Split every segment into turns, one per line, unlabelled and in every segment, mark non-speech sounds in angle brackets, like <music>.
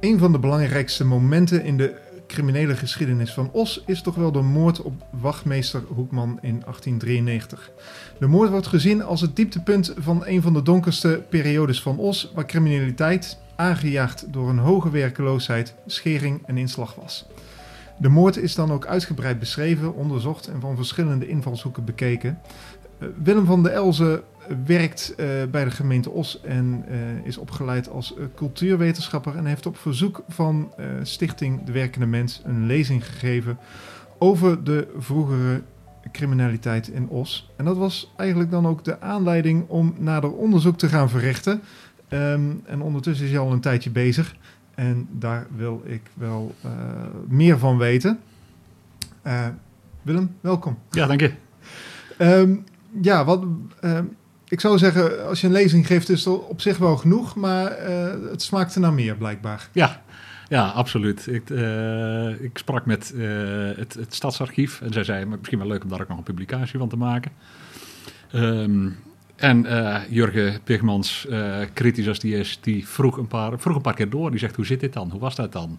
Een van de belangrijkste momenten in de criminele geschiedenis van Os is toch wel de moord op wachtmeester Hoekman in 1893. De moord wordt gezien als het dieptepunt van een van de donkerste periodes van Os, waar criminaliteit, aangejaagd door een hoge werkeloosheid, schering en inslag was. De moord is dan ook uitgebreid beschreven, onderzocht en van verschillende invalshoeken bekeken. Uh, Willem van der Elzen werkt uh, bij de gemeente Os en uh, is opgeleid als cultuurwetenschapper en heeft op verzoek van Stichting De Werkende Mens een lezing gegeven over de vroegere criminaliteit in Os. En dat was eigenlijk dan ook de aanleiding om nader onderzoek te gaan verrichten. Um, en ondertussen is hij al een tijdje bezig. En daar wil ik wel uh, meer van weten. Uh, Willem, welkom.
Ja, dank je.
Um, ja, wat, uh, ik zou zeggen, als je een lezing geeft, is het op zich wel genoeg, maar eh, het smaakte naar meer blijkbaar.
Ja, ja, absoluut. Ik, uh, ik sprak met uh, het, het, Stadsarchief en zij zei, misschien wel leuk om daar ook nog een publicatie van te maken. Um, en uh, Jurgen Pigmans, kritisch als die is, die vroeg een, paar, vroeg een paar keer door. Die zegt, hoe zit dit dan? Hoe was dat dan?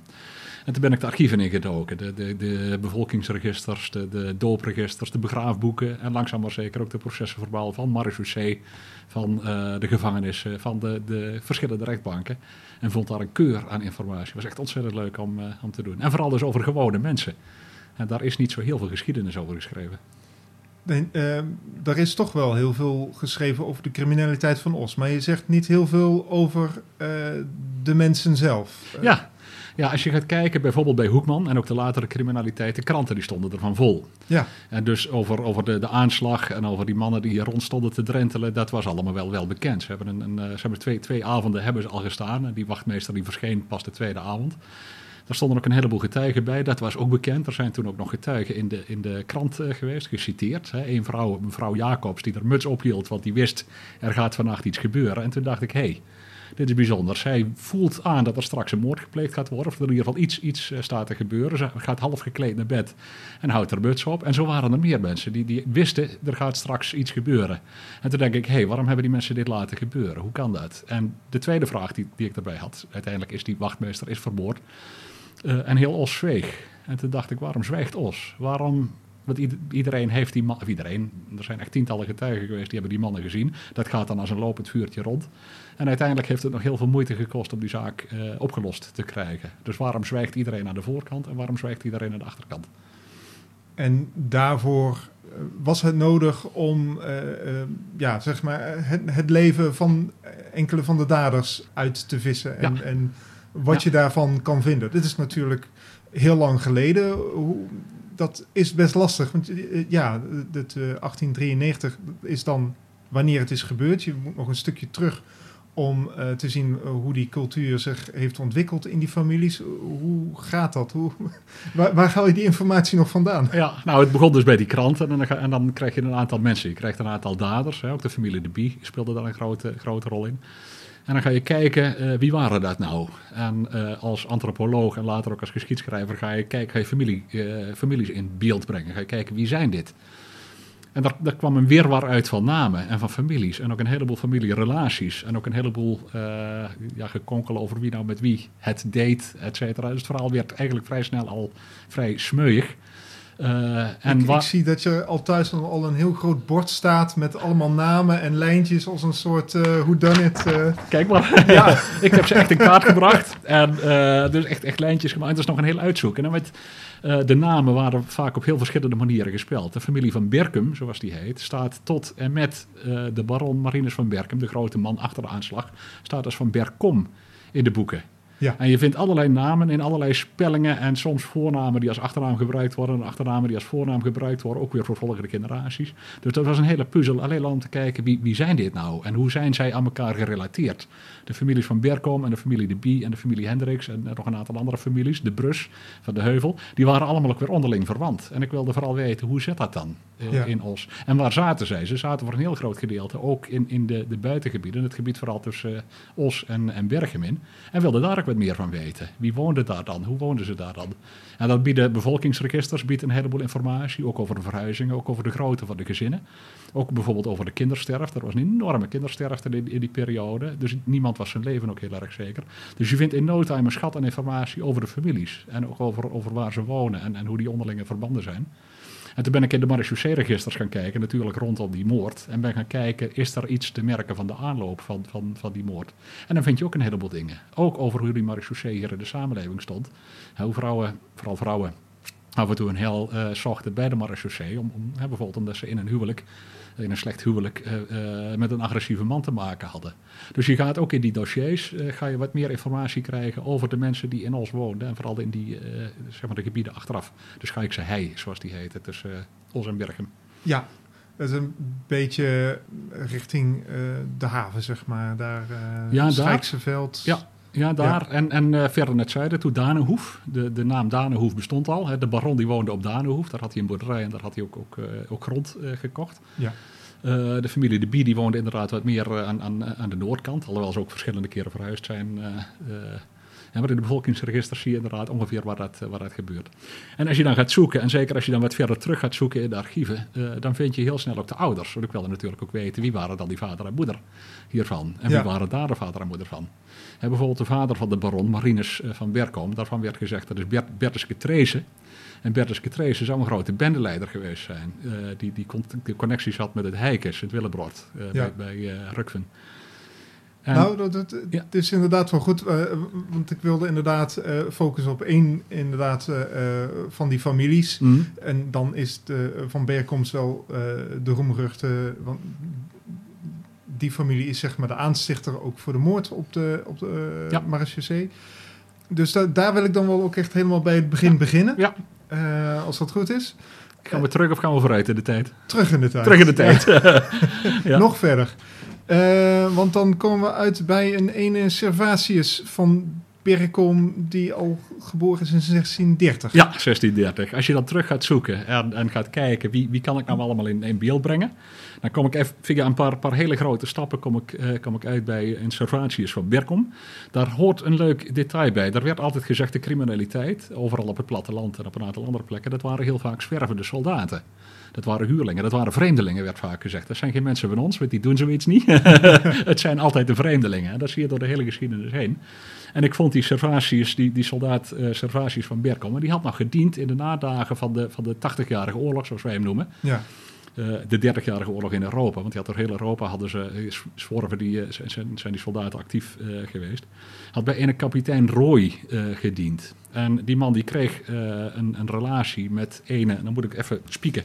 En toen ben ik de archieven ingedoken. De, de, de bevolkingsregisters, de, de doopregisters, de begraafboeken. En langzaam maar zeker ook de processenverbaal van Marechaussee, van uh, de gevangenissen, van de, de verschillende rechtbanken. En vond daar een keur aan informatie. Het was echt ontzettend leuk om, uh, om te doen. En vooral dus over gewone mensen. En daar is niet zo heel veel geschiedenis over geschreven.
Nee, uh, er is toch wel heel veel geschreven over de criminaliteit van Os. Maar je zegt niet heel veel over uh, de mensen zelf.
Ja, ja, als je gaat kijken bijvoorbeeld bij Hoekman en ook de latere criminaliteit, de kranten die stonden ervan vol.
Ja.
En dus over, over de, de aanslag en over die mannen die hier rond stonden te drentelen, dat was allemaal wel, wel bekend. Ze hebben, een, een, ze hebben twee, twee avonden hebben ze al gestaan en die wachtmeester die verscheen pas de tweede avond. Daar stonden ook een heleboel getuigen bij. Dat was ook bekend. Er zijn toen ook nog getuigen in de, in de krant uh, geweest, geciteerd. Hè. Een vrouw, mevrouw Jacobs, die er muts ophield, want die wist er gaat vannacht iets gebeuren. En toen dacht ik, hé, hey, dit is bijzonder. Zij voelt aan dat er straks een moord gepleegd gaat worden. Of er in ieder geval iets, iets staat te gebeuren. Ze gaat half gekleed naar bed en houdt haar muts op. En zo waren er meer mensen die, die wisten, er gaat straks iets gebeuren. En toen denk ik, hé, hey, waarom hebben die mensen dit laten gebeuren? Hoe kan dat? En de tweede vraag die, die ik daarbij had, uiteindelijk is die wachtmeester is vermoord. Uh, en heel Os zweeg. En toen dacht ik, waarom zwijgt Os? Waarom want iedereen heeft die man, of iedereen, er zijn echt tientallen getuigen geweest die hebben die mannen gezien. Dat gaat dan als een lopend vuurtje rond. En uiteindelijk heeft het nog heel veel moeite gekost om die zaak uh, opgelost te krijgen. Dus waarom zwijgt iedereen aan de voorkant en waarom zwijgt iedereen aan de achterkant?
En daarvoor was het nodig om uh, uh, ja, zeg maar het, het, leven van enkele van de daders uit te vissen. En, ja. en wat ja. je daarvan kan vinden. Dit is natuurlijk heel lang geleden. Hoe, dat is best lastig. Want ja, het, uh, 1893 is dan wanneer het is gebeurd. Je moet nog een stukje terug om uh, te zien uh, hoe die cultuur zich heeft ontwikkeld in die families. Hoe gaat dat? Hoe, <laughs> waar, waar je die informatie nog vandaan?
Ja, nou, het begon dus bij die kranten en dan, dan krijg je een aantal mensen. Je krijgt een aantal daders. Hè, ook de familie De Bie speelde daar een grote, grote rol in. En dan ga je kijken, uh, wie waren dat nou? En als antropoloog en later ook als geschiedschrijver ga je kijken, ga je familie, families in beeld brengen. Ga je kijken, wie zijn dit? En daar, daar, kwam een weerwar uit van namen en van families. En ook een heleboel familierelaties. En ook een heleboel ja, gekonkel over wie nou met wie het deed, et cetera. Dus het verhaal werd eigenlijk vrij snel al vrij smeuig.
Uh, en ik, ik, zie dat je al thuis al een heel groot bord staat met allemaal namen en lijntjes als een soort uh, who done it. Uh.
Kijk maar, <laughs> ja, ik heb ze echt in kaart gebracht en dus echt, echt lijntjes gemaakt. Dat is nog een heel uitzoek. En dan met, de namen waren vaak op heel verschillende manieren gespeld. De familie van Berkum, zoals die heet, staat tot en met de baron Marinus van Berkum, de grote man achter de aanslag, staat als van Berkom in de boeken.
Ja.
En je vindt allerlei namen in allerlei spellingen en soms voornamen die als achternaam gebruikt worden en achternamen die als voornaam gebruikt worden, ook weer voor volgende generaties. Dus dat was een hele puzzel, alleen al om te kijken wie, wie zijn dit nou en hoe zijn zij aan elkaar gerelateerd. De families van Berkom en de familie De Bie en de familie Hendricks en nog een aantal andere families, de Brus van de Heuvel, die waren allemaal ook weer onderling verwant. En ik wilde vooral weten, hoe zit dat dan? Eh,
Ja.
in Os. En waar zaten zij? Ze zaten voor een heel groot gedeelte ook in, in de, de buitengebieden, het gebied vooral tussen eh, Os en, en Berchem in. En wilden daar ook wat meer van weten. Wie woonde daar dan? Hoe woonden ze daar dan? En dat bieden bevolkingsregisters biedt een heleboel informatie, ook over de verhuizingen, ook over de grootte van de gezinnen. Ook bijvoorbeeld over de kindersterfte. Er was een enorme kindersterfte in, in die periode. Dus niemand was zijn leven ook heel erg zeker. Dus je vindt in no time een schat aan informatie over de families. En ook over, over waar ze wonen en, en hoe die onderlinge verbanden zijn. En toen ben ik in de marechaussee-registers gaan kijken, natuurlijk rondom die moord. En ben gaan kijken, is er iets te merken van de aanloop van, van, van die moord? En dan vind je ook een heleboel dingen. Ook over hoe die marechaussee hier in de samenleving stond. Hoe vrouwen, vooral vrouwen, af en toe een hel eh zochten bij de marechaussee. Om, om, hè, bijvoorbeeld omdat ze in een huwelijk, in een slecht huwelijk, eh, eh, met een agressieve man te maken hadden. Dus je gaat ook in die dossiers, eh, ga je wat meer informatie krijgen over de mensen die in Os woonden. En vooral in die, eh, zeg maar de gebieden achteraf. De Schaikse Hei, zoals die heette, tussen eh, Os en Berchem.
Ja, dat is een beetje richting eh, de haven, zeg maar. Daar, eh
Ja, daar. Ja. Ja, daar. En, en eh, verder naar het zuiden toe, Danenhoef. De, de naam Danenhoef bestond al. Hè. De baron die woonde op Danenhoef. Daar had hij een boerderij en daar had hij ook, ook, eh, ook grond eh, gekocht.
Ja.
De familie De Bie die woonde inderdaad wat meer aan, aan, aan de noordkant. Alhoewel ze ook verschillende keren verhuisd zijn. En maar in de bevolkingsregisters zie je inderdaad ongeveer waar dat, waar dat gebeurt. En als je dan gaat zoeken, en zeker als je dan wat verder terug gaat zoeken in de archieven, eh, dan vind je heel snel ook de ouders. Want ik wilde natuurlijk ook weten wie waren dan die vader en moeder hiervan. En
Ja.
wie waren daar de vader en moeder van. Hè, bijvoorbeeld de vader van de baron, Marinus eh, van Berkom, daarvan werd gezegd dat is Bert, Bertus. En Bertus Ketreese zou een grote bendeleider geweest zijn. eh, die, die con- die connecties had met het Heikes, het Willebroord,
Ja.
bij, bij Rukven. En-
Nou, dat, dat,
Ja.
het is inderdaad wel goed, eh, want ik wilde inderdaad eh, focussen op één inderdaad, eh, eh, van die families.
Mm.
En dan is de, van Berkomst wel eh, de roemruchte, want die familie is zeg maar de aanstichter ook voor de moord op de, op de
Ja.
marechaussee. Dus da- daar wil ik dan wel ook echt helemaal bij het begin beginnen.
Ja.
Eh, als dat goed is.
Gaan we terug of gaan we vooruit in de tijd?
Terug in de tijd.
Terug in de tijd. Ja. <laughs> <laughs>
Nog verder. Eh, want dan komen we uit bij een ene Servatius van Berkom die al geboren is in 1630.
Ja, 1630. Als je dan terug gaat zoeken en, en gaat kijken wie, wie kan ik nou allemaal in, in beeld brengen, dan kom ik even via een paar, paar hele grote stappen kom ik, eh, kom ik uit bij een Servatius van Berkom. Daar hoort een leuk detail bij. Er werd altijd gezegd de criminaliteit, overal op het platteland en op een aantal andere plekken, dat waren heel vaak zwervende soldaten. Dat waren huurlingen, dat waren vreemdelingen, werd vaak gezegd. Dat zijn geen mensen van ons, want die doen zoiets niet. <laughs> het zijn altijd de vreemdelingen. En dat zie je door de hele geschiedenis heen. En ik vond die Servatius, die, die soldaat eh Servatius van Berkom, die had nog gediend in de nadagen van de, van de 80-jarige oorlog, zoals wij hem noemen.
Ja.
Eh, de 30-jarige oorlog in Europa. Want die had door heel Europa hadden ze, eh, zworven die, zijn, zijn- die soldaten actief geweest. Had bij ene kapitein Roy eh, gediend. En die man die kreeg een, een relatie met ene, en dan moet ik even spieken,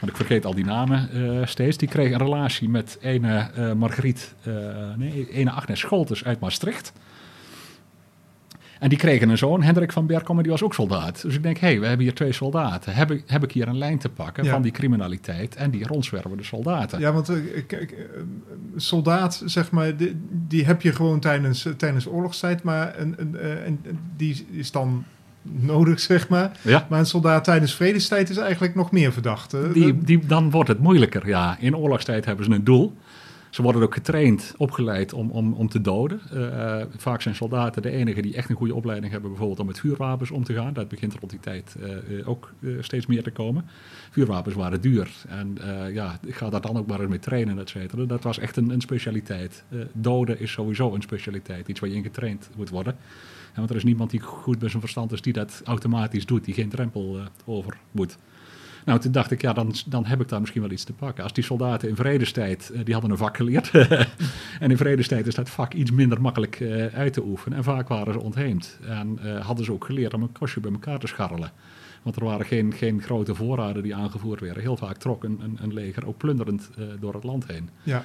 want ik vergeet al die namen eh, steeds. Die kreeg een relatie met ene eh Margriet, eh, nee, ene Agnes Scholtes uit Maastricht. En die kregen een zoon, Hendrik van Berkom, en die was ook soldaat. Dus ik denk, hé, hey, we hebben hier twee soldaten. Heb ik, heb ik hier een lijn te pakken
Ja.
van die criminaliteit en die rondzwervende soldaten?
Ja, want kijk, soldaat, zeg maar, die, die heb je gewoon tijdens, tijdens oorlogstijd, maar een, een, een, die is dan nodig, zeg maar.
Ja.
Maar een soldaat tijdens vredestijd is eigenlijk nog meer verdacht. Eh,
Die, die, dan wordt het moeilijker, ja. In oorlogstijd hebben ze een doel. Ze worden ook getraind, opgeleid om, om, om te doden. Eh, vaak zijn soldaten de enigen die echt een goede opleiding hebben, bijvoorbeeld om met vuurwapens om te gaan. Dat begint rond die tijd eh, eh, ook eh, steeds meer te komen. Vuurwapens waren duur. En eh, ja, ik ga daar dan ook maar eens mee trainen, et cetera. Dat was echt een, een specialiteit. Eh, doden is sowieso een specialiteit, iets waar je in getraind moet worden. Want er is niemand die goed bij zijn verstand is die dat automatisch doet, die geen drempel eh, over moet. Nou, toen dacht ik, ja, dan, dan heb ik daar misschien wel iets te pakken. Als die soldaten in vredestijd, eh, die hadden een vak geleerd. <laughs> en in vredestijd is dat vak iets minder makkelijk eh, uit te oefenen. En vaak waren ze ontheemd. En hadden ze ook geleerd om een kostje bij elkaar te scharrelen. Want er waren geen, geen grote voorraden die aangevoerd werden. Heel vaak trok een, een, leger ook plunderend door het land heen.
Ja,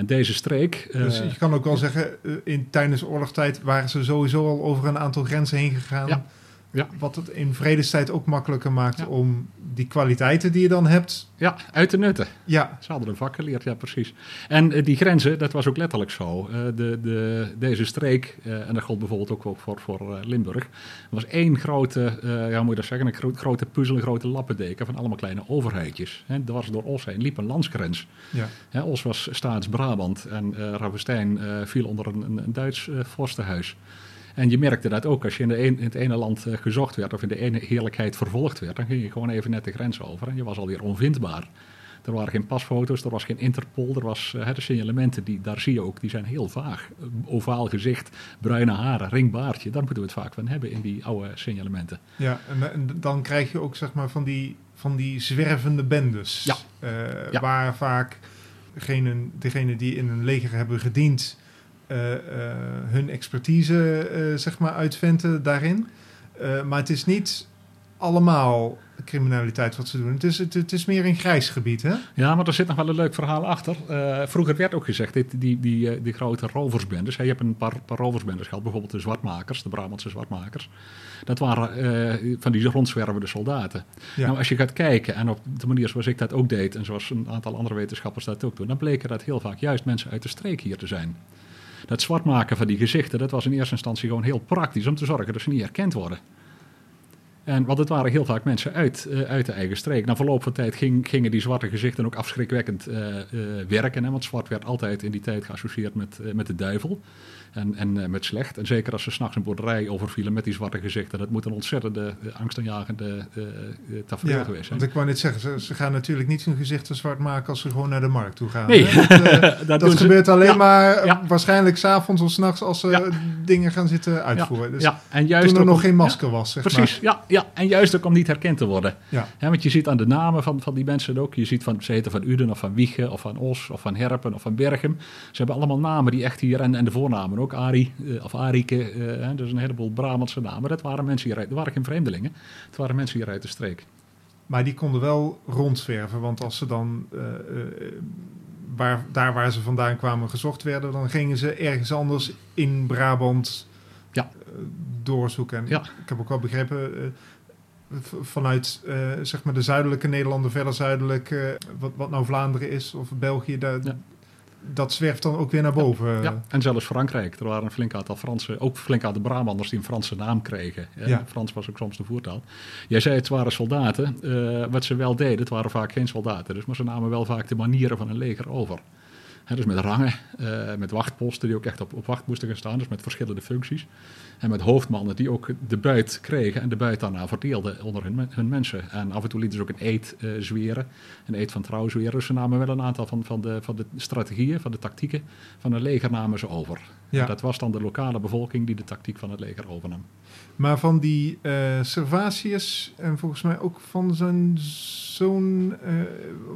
En deze streek... eh,
dus je kan ook wel zeggen, eh, in, tijdens oorlogstijd waren ze sowieso al over een aantal grenzen heen gegaan.
Ja.
Ja. Wat het in vredestijd ook makkelijker maakt
Ja.
om die kwaliteiten die je dan hebt.
Ja, uit te nutten.
Ja,
Ze hadden een vak geleerd, ja precies. En eh, die grenzen, dat was ook letterlijk zo. Eh, de, de, deze streek, eh, en dat gold bijvoorbeeld ook voor, voor Limburg, was één grote, ja, hoe moet je dat zeggen, een gro- grote puzzel, een grote lappendeken van allemaal kleine overheidjes. Hè, dwars door Os heen liep een landsgrens.
ja.
Hè, Os was Staats-Brabant en Ravestein eh, viel onder een, een, Duits vorstenhuis. En je merkte dat ook als je in, de een- in het ene land eh, gezocht werd of in de ene heerlijkheid vervolgd werd, dan ging je gewoon even net de grens over en je was alweer onvindbaar. Er waren geen pasfoto's, er was geen Interpol, er was eh, hè, de signalementen, die, daar zie je ook, die zijn heel vaag. Eh, Ovaal gezicht, bruine haren, ringbaardje, daar moeten we het vaak van hebben in die oude signalementen.
ja. En, en dan krijg je ook zeg maar van die, van die zwervende bendes.
Ja. Ja.
Waar vaak degene, degene die in een leger hebben gediend hun expertise eh, zeg maar uitventen daarin. Eh, maar het is niet allemaal criminaliteit wat ze doen. Het is, het, het is meer een grijs gebied, hè?
Ja, maar er zit nog wel een leuk verhaal achter. Eh, vroeger werd ook gezegd, dit, die, die, eh, die grote roversbendes. Je hebt een paar, paar roversbendes gehad, bijvoorbeeld de Zwartmakers, de Brabantse Zwartmakers. Dat waren eh, van die rondzwervende soldaten.
Ja.
Nou, als je gaat kijken, en op de manier zoals ik dat ook deed, en zoals een aantal andere wetenschappers dat ook doen, dan bleken dat heel vaak juist mensen uit de streek hier te zijn. Dat zwartmaken van die gezichten, dat was in eerste instantie gewoon heel praktisch om te zorgen dat ze niet herkend worden. En, want het waren heel vaak mensen uit, eh, uit de eigen streek. Na verloop van tijd ging- gingen die zwarte gezichten ook afschrikwekkend eh, eh, werken. Hè? Want zwart werd altijd in die tijd geassocieerd met, met de duivel en, en met slecht. En zeker als ze s'nachts een boerderij overvielen met die zwarte gezichten. Dat moet een ontzettende angstaanjagende tafereel
Ja,
geweest zijn.
want ik wou net zeggen, ze, ze gaan natuurlijk niet hun gezichten zwart maken als ze gewoon naar de markt toe gaan.
Nee? <laughs>
Dat,
dat
dat
doen ze-
gebeurt alleen
Ja,
maar
ja.
waarschijnlijk s'avonds of s'nachts als ze dingen gaan zitten uitvoeren. Dus
ja, en juist
toen er nog geen masker was, zeg
Precies, ja, ja. En juist ook om niet herkend te worden.
Ja.
Want je ziet aan de namen van, van die mensen ook. Je ziet van, ze heten van Uden of van Wiegen of van Os of van Herpen of van Berchem. Ze hebben allemaal namen die echt hier... En, en de voornamen ook. Ari eh, of Arike. eh, hè, dus een heleboel Brabantse namen. Dat waren mensen hieruit. Dat waren geen vreemdelingen. Het waren mensen hier uit de streek.
Maar die konden wel rondzwerven, want als ze dan eh, eh, waar, daar waar ze vandaan kwamen gezocht werden, dan gingen ze ergens anders in Brabant
Ja.
eh, doorzoeken. En
Ja.
Ik heb ook wel begrepen eh, vanuit eh, zeg maar de zuidelijke Nederlanden, verder zuidelijk, eh, wat, wat nou Vlaanderen is of België, daar,
Ja.
dat zwerft dan ook weer naar boven.
Ja, en zelfs Frankrijk. Er waren een flink aantal Fransen, ook flink aantal Brabanders die een Franse naam kregen.
Ja.
Frans was ook soms de voertaal. Jij zei het waren soldaten. Eh, wat ze wel deden, het waren vaak geen soldaten. Dus, maar ze namen wel vaak de manieren van een leger over. Dus met rangen, eh, met wachtposten die ook echt op, op wacht moesten gaan staan. Dus met verschillende functies. En met hoofdmannen die ook de buit kregen en de buit daarna verdeelden onder hun, hun mensen. En af en toe lieten ze ook een eed eh, zweren, een eed van trouw zweren. Dus ze namen wel een aantal van, van, de, van de strategieën, van de tactieken van een leger namen ze over.
Ja.
En dat was dan de lokale bevolking die de tactiek van het leger overnam.
Maar van die eh Servatius en volgens mij ook van zijn zoon,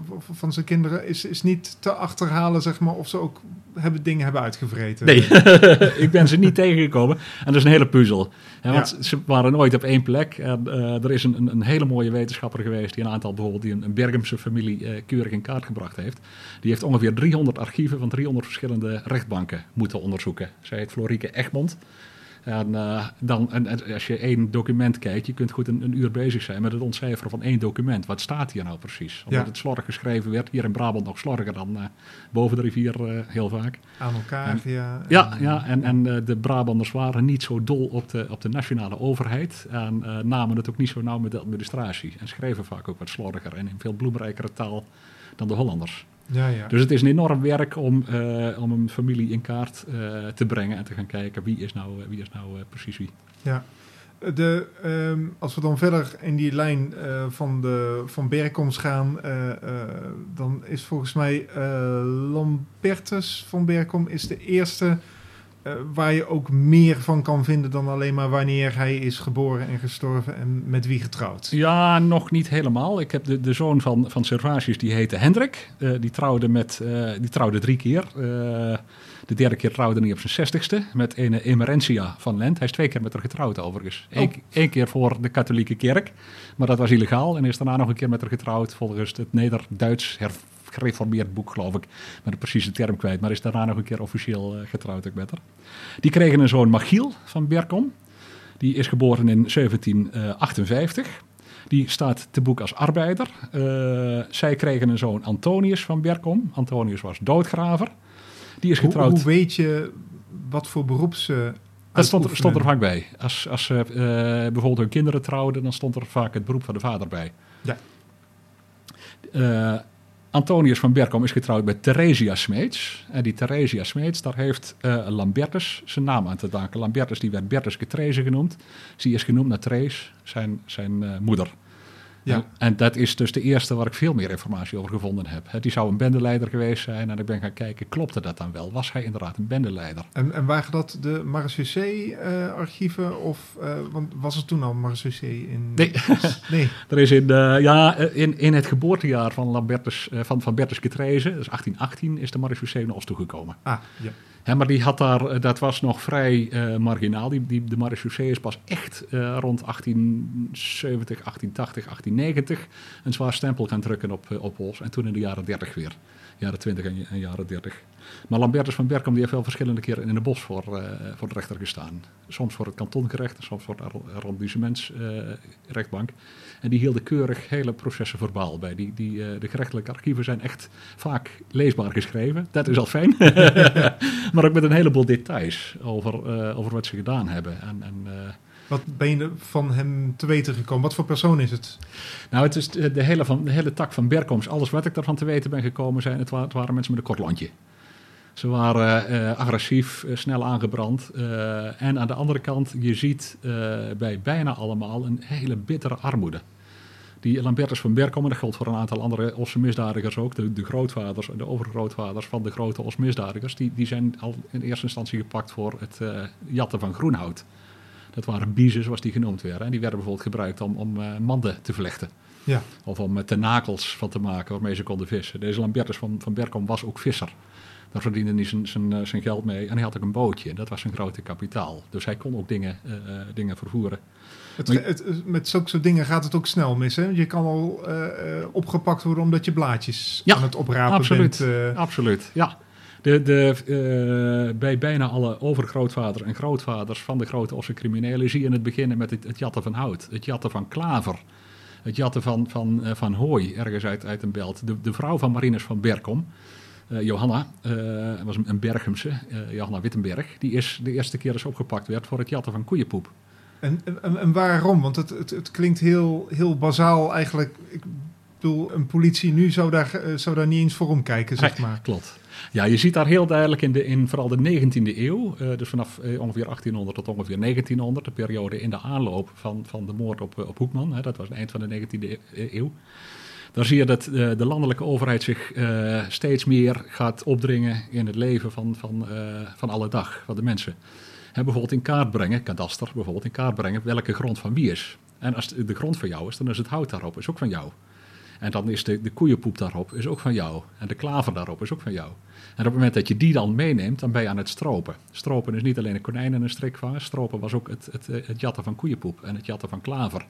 of van zijn kinderen, is, is niet te achterhalen, zeg maar, of ze ook hebben, dingen hebben uitgevreten.
Nee, <laughs> ik ben ze niet tegengekomen. En dat is een hele puzzel. Want ze waren nooit op één plek. En, eh, er is een, een, een hele mooie wetenschapper geweest die een aantal bijvoorbeeld die een, een Bergemse familie eh, keurig in kaart gebracht heeft. Die heeft ongeveer 300 archieven van 300 verschillende rechtbanken moeten onderzoeken. Zij heet Florieke Egmond. En, eh, dan, en, als je één document kijkt, je kunt goed een, een uur bezig zijn met het ontcijferen van één document. Wat staat hier nou precies? Omdat
Ja.
het slordig geschreven werd, hier in Brabant nog slordiger dan eh, boven de rivier eh, heel vaak.
Aan elkaar, ja.
Ja,
En-
ja en, en de Brabanders waren niet zo dol op de, op de nationale overheid. En namen het ook niet zo nauw met de administratie. En schreven vaak ook wat slordiger en in veel bloemrijkere taal dan de Hollanders.
Ja, ja.
Dus het is een enorm werk om, eh, om een familie in kaart eh, te brengen en te gaan kijken wie is nou, eh, wie is nou precies wie.
Ja. De, ehm, als we dan verder in die lijn van, de, van Berkoms gaan, dan is volgens mij Lambertus van Berkom is de eerste eh, waar je ook meer van kan vinden dan alleen maar wanneer hij is geboren en gestorven en met wie getrouwd.
Ja, nog niet helemaal. Ik heb de, de zoon van, van Servatius, die heette Hendrik. Eh, die, trouwde met, eh, die trouwde drie keer. De derde keer trouwde hij op zijn zestigste met een Emerentia van Lent. Hij is twee keer met haar getrouwd overigens. Eén
Oh.
één keer voor de katholieke kerk, maar dat was illegaal. En is daarna nog een keer met haar getrouwd volgens het Neder-Duits her- gereformeerd boek, geloof ik. Ben de precieze term kwijt, maar is daarna nog een keer officieel eh, getrouwd ook met haar. Die kregen een zoon Machiel van Berkom. Die is geboren in 1758. Die staat te boek als arbeider. Uh, zij kregen een zoon Antonius van Berkom. Antonius was doodgraver. Die is getrouwd.
Hoe, hoe weet je wat voor beroep ze
dat stond, stond, er vaak bij. Als, als ze uh, bijvoorbeeld hun kinderen trouwden, dan stond er vaak het beroep van de vader bij.
Ja.
Uh, Antonius van Berkom is getrouwd met Theresia Smeets. En die Theresia Smeets, daar heeft uh, Lambertus zijn naam aan te danken. Lambertus die werd Bertus Getreze genoemd. Die is genoemd naar Thees, zijn, zijn moeder. Ja. En, dat is dus de eerste waar ik veel meer informatie over gevonden heb. die zou een bendeleider geweest zijn en ik ben gaan kijken, klopte dat dan wel? Was hij inderdaad een bendeleider?
En, en waren dat de marechaussee-archieven uh, of uh, want was er toen al marechaussee in?
Nee, <laughs> nee. er is in, uh, ja, in, in het geboortejaar van, Lambertus, van, van Bertus Getreze, dus 1818, is de marechaussee naar ons toegekomen.
Ah, ja
maar die had daar, eh, dat was nog vrij uh, marginaal. Die, die, de marechaussee is pas echt uh, rond 1870, 1880, 1890 een zwaar stempel gaan drukken op, op Ols. En toen in de jaren 30 weer. Jaren 20 en, en jaren 30. Maar Lambertus van Berkom die heeft wel verschillende keren in de bos voor, uh, voor de rechter gestaan. Soms voor het kantongerecht, soms voor de arrondissementsrechtbank. Uh, en die hielden keurig hele processen verbaal bij. Die, die, uh, de gerechtelijke archieven zijn echt vaak leesbaar geschreven. Dat is al fijn. <laughs> maar ook met een heleboel details over, over wat ze gedaan hebben. En, en
wat ben je van hem te weten gekomen? Wat voor persoon is het?
Nou, het is de hele, van, de hele tak van Berkoms. Alles wat ik daarvan te weten ben gekomen, zijn, het, waren mensen met een kort lontje. Ze waren uh, agressief, uh, snel aangebrand. Uh, en aan de andere kant, je ziet bij bijna allemaal een hele bittere armoede. Die Lambertus van Berkom, en dat geldt voor een aantal andere Osse misdadigers ook, de, de grootvaders en de overgrootvaders van de grote Os misdadigers, die, die zijn al in eerste instantie gepakt voor het jatten van groenhout. Dat waren biezen, zoals die genoemd werden. En die werden bijvoorbeeld gebruikt om, om manden te vlechten.
Ja.
Of om tenakels van te maken waarmee ze konden vissen. Deze Lambertus van, van Berkom was ook visser. Daar verdiende hij zijn, zijn, eh, zijn geld mee. En hij had ook een bootje. Dat was zijn grote kapitaal. Dus hij kon ook dingen, uh, dingen vervoeren.
Het, het, met zulke soort dingen gaat het ook snel mis. Hè? Je kan al uh, opgepakt worden omdat je blaadjes aan het oprapen
absoluut,
bent.
Absoluut, ja. De, de, bij bijna alle overgrootvaders en grootvaders van de grote Osse criminelen zie je het beginnen met het, jatten van hout, het jatten van klaver, het jatten van, van, van hooi ergens uit, uit een belt. De, de vrouw van Marinus van Berkom, uh, Johanna, uh, was een Berghemse, Johanna Wittenberg, die is de eerste keer eens opgepakt werd voor het jatten van koeienpoep.
En, en, en waarom? Want het, het, het, klinkt heel, heel bazaal eigenlijk. Ik bedoel, een politie nu zou daar, zou daar niet eens voor omkijken, zeg maar.
klopt. Ja, je ziet daar heel duidelijk in, de, in vooral de 19e eeuw, dus vanaf ongeveer 1800 tot ongeveer 1900, de periode in de aanloop van, van de moord op, op Hoekman, hè, dat was het eind van de 19e eeuw. Dan zie je dat uh, de landelijke overheid zich steeds meer gaat opdringen in het leven van, van, van alle dag, van de mensen. He, bijvoorbeeld in kaart brengen, kadaster bijvoorbeeld, in kaart brengen welke grond van wie is. En als de grond van jou is, dan is het hout daarop, is ook van jou. En dan is de, de koeienpoep daarop, is ook van jou. En de klaver daarop is ook van jou. En op het moment dat je die dan meeneemt, dan ben je aan het stropen. Stropen is niet alleen een konijn en een strikvanger. Stropen was ook het, het, het jatten van koeienpoep en het jatten van klaver.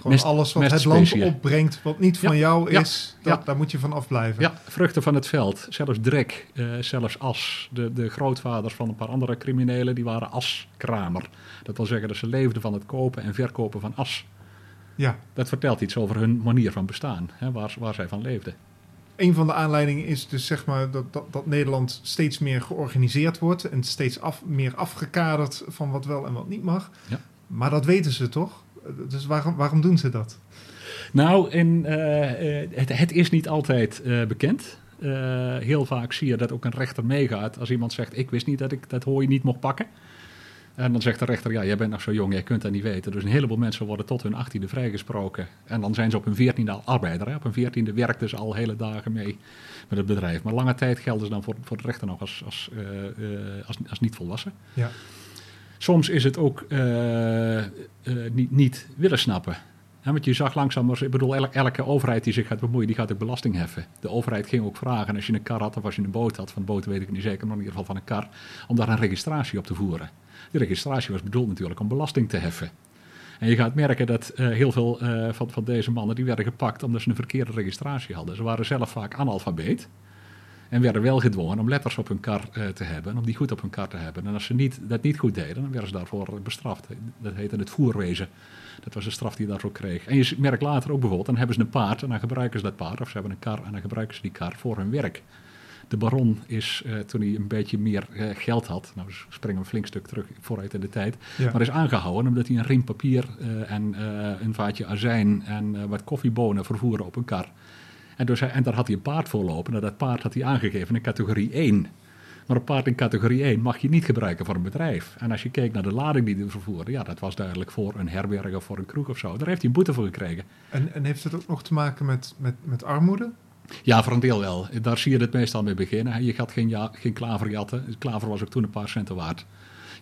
Gewoon alles wat het land opbrengt, wat niet van jou is, dat, daar moet je van afblijven.
Ja, vruchten van het veld, zelfs drek, uh, zelfs as. De, de grootvaders van een paar andere criminelen, die waren askramer. Dat wil zeggen dat ze leefden van het kopen en verkopen van as.
Ja.
Dat vertelt iets over hun manier van bestaan, hè, waar, waar zij van leefden.
Een van de aanleidingen is dus zeg maar dat, dat, dat Nederland steeds meer georganiseerd wordt en steeds af, meer afgekaderd van wat wel en wat niet mag.
Ja.
Maar dat weten ze toch? Dus waarom, waarom doen ze dat?
Nou, in, uh, het, het, is niet altijd uh, bekend. heel vaak zie je dat ook een rechter meegaat als iemand zegt: Ik wist niet dat ik dat hooi niet mocht pakken. En dan zegt de rechter: Ja, jij bent nog zo jong, jij kunt dat niet weten. Dus een heleboel mensen worden tot hun achttiende vrijgesproken. En dan zijn ze op hun veertiende al arbeider. Hè? Op hun veertiende werkten ze al hele dagen mee met het bedrijf. Maar lange tijd gelden ze dan voor, voor de rechter nog als, als, als, als niet volwassen.
Ja.
Soms is het ook uh, uh, niet, niet, willen snappen. Ja, want je zag langzaam, ik bedoel, elke overheid die zich gaat bemoeien, die gaat ook belasting heffen. De overheid ging ook vragen, als je een kar had of als je een boot had, van boot weet ik niet zeker, maar in ieder geval van een kar, om daar een registratie op te voeren. Die registratie was bedoeld natuurlijk om belasting te heffen. En je gaat merken dat uh, heel veel van, van deze mannen, die werden gepakt omdat ze een verkeerde registratie hadden. Ze waren zelf vaak analfabeet. En werden wel gedwongen om letters op hun kar eh, te hebben, om die goed op hun kar te hebben. En als ze niet, dat niet goed deden, dan werden ze daarvoor bestraft. Dat heette het voerwezen. Dat was de straf die je daarvoor kreeg. En je merkt later ook bijvoorbeeld, dan hebben ze een paard en dan gebruiken ze dat paard. Of ze hebben een kar en dan gebruiken ze die kar voor hun werk. De baron is, uh, toen hij een beetje meer uh, geld had, nou springen we een flink stuk terug vooruit in de tijd,
Ja.
maar is aangehouden omdat hij een riem papier uh, en een vaatje azijn en wat koffiebonen vervoerde op een kar. En, dus hij, en daar had hij een paard voor lopen en dat paard had hij aangegeven in categorie 1. Maar een paard in categorie 1 mag je niet gebruiken voor een bedrijf. En als je keek naar de lading die hij vervoerde, ja, dat was duidelijk voor een herberg of voor een kroeg of zo. Daar heeft hij een boete voor gekregen.
En, en heeft het ook nog te maken met, met, met armoede?
Ja, voor een deel wel. Daar zie je het meestal mee beginnen. Je gaat geen, ja, geen klaver jatten. Klaver was ook toen een paar centen waard.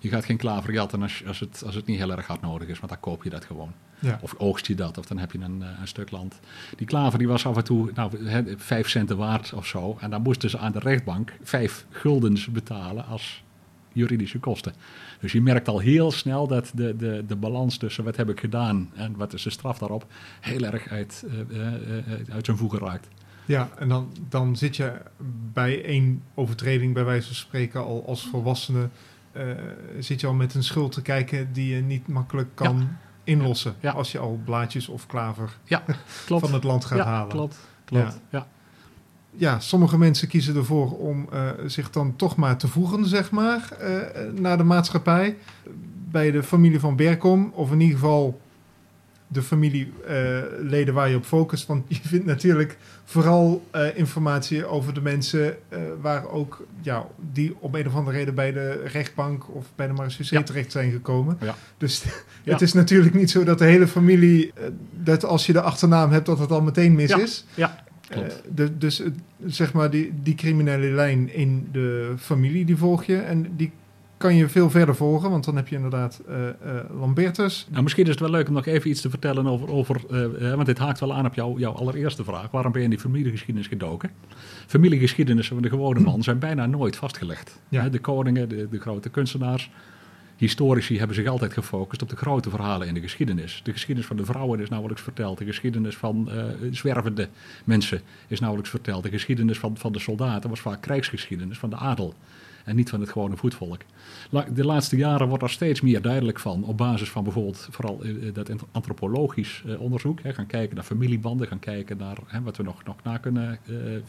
Je gaat geen klaver jatten als, als, het, als het niet heel erg hard nodig is, want dan koop je dat gewoon.
Ja.
Of oogst je dat, of dan heb je een, een stuk land. Die klaver die was af en toe nou, vijf centen waard of zo. En dan moesten ze aan de rechtbank vijf guldens betalen als juridische kosten. Dus je merkt al heel snel dat de, de, de balans tussen wat heb ik gedaan en wat is de straf daarop heel erg uit, uh, uh, uit zijn voegen raakt.
Ja, en dan, dan zit je bij één overtreding, bij wijze van spreken, al als volwassene, uh, zit je al met een schuld te kijken die je niet makkelijk kan ja. inlossen.
Ja.
Als je al blaadjes of klaver
ja, <laughs> klopt.
van het land gaat
ja,
halen.
Klopt, klopt. Ja.
Ja. sommige mensen kiezen ervoor om uh, zich dan toch maar te voegen, zeg maar, uh, naar de maatschappij. Bij de familie van Berkom, of in ieder geval de familieleden uh, waar je op focust. Want je vindt natuurlijk vooral uh, informatie over de mensen uh, waar ook, ja, die om een of andere reden bij de rechtbank of bij de marechaussee ja. terecht zijn gekomen.
Ja.
Dus <laughs> ja. het is natuurlijk niet zo dat de hele familie, dat als je de achternaam hebt, dat het al meteen mis is.
Ja.
De, dus zeg maar die, die criminele lijn in de familie, die volg je. En die kan je veel verder volgen, want dan heb je inderdaad uh, uh, Lambertus.
Nou, misschien is het wel leuk om nog even iets te vertellen over, over uh, want dit haakt wel aan op jou, jouw allereerste vraag. Waarom ben je in die familiegeschiedenis gedoken? Familiegeschiedenissen van de gewone man zijn bijna nooit vastgelegd.
Ja.
De koningen, de, de grote kunstenaars, historici hebben zich altijd gefocust op de grote verhalen in de geschiedenis. De geschiedenis van de vrouwen is nauwelijks verteld. De geschiedenis van zwervende mensen is nauwelijks verteld. De geschiedenis van, van de soldaten was vaak krijgsgeschiedenis van de adel. En niet van het gewone voetvolk. De laatste jaren wordt er steeds meer duidelijk van. Op basis van bijvoorbeeld vooral uh, dat antropologisch uh, onderzoek. Gaan kijken naar familiebanden. Gaan kijken naar wat we nog, nog na kunnen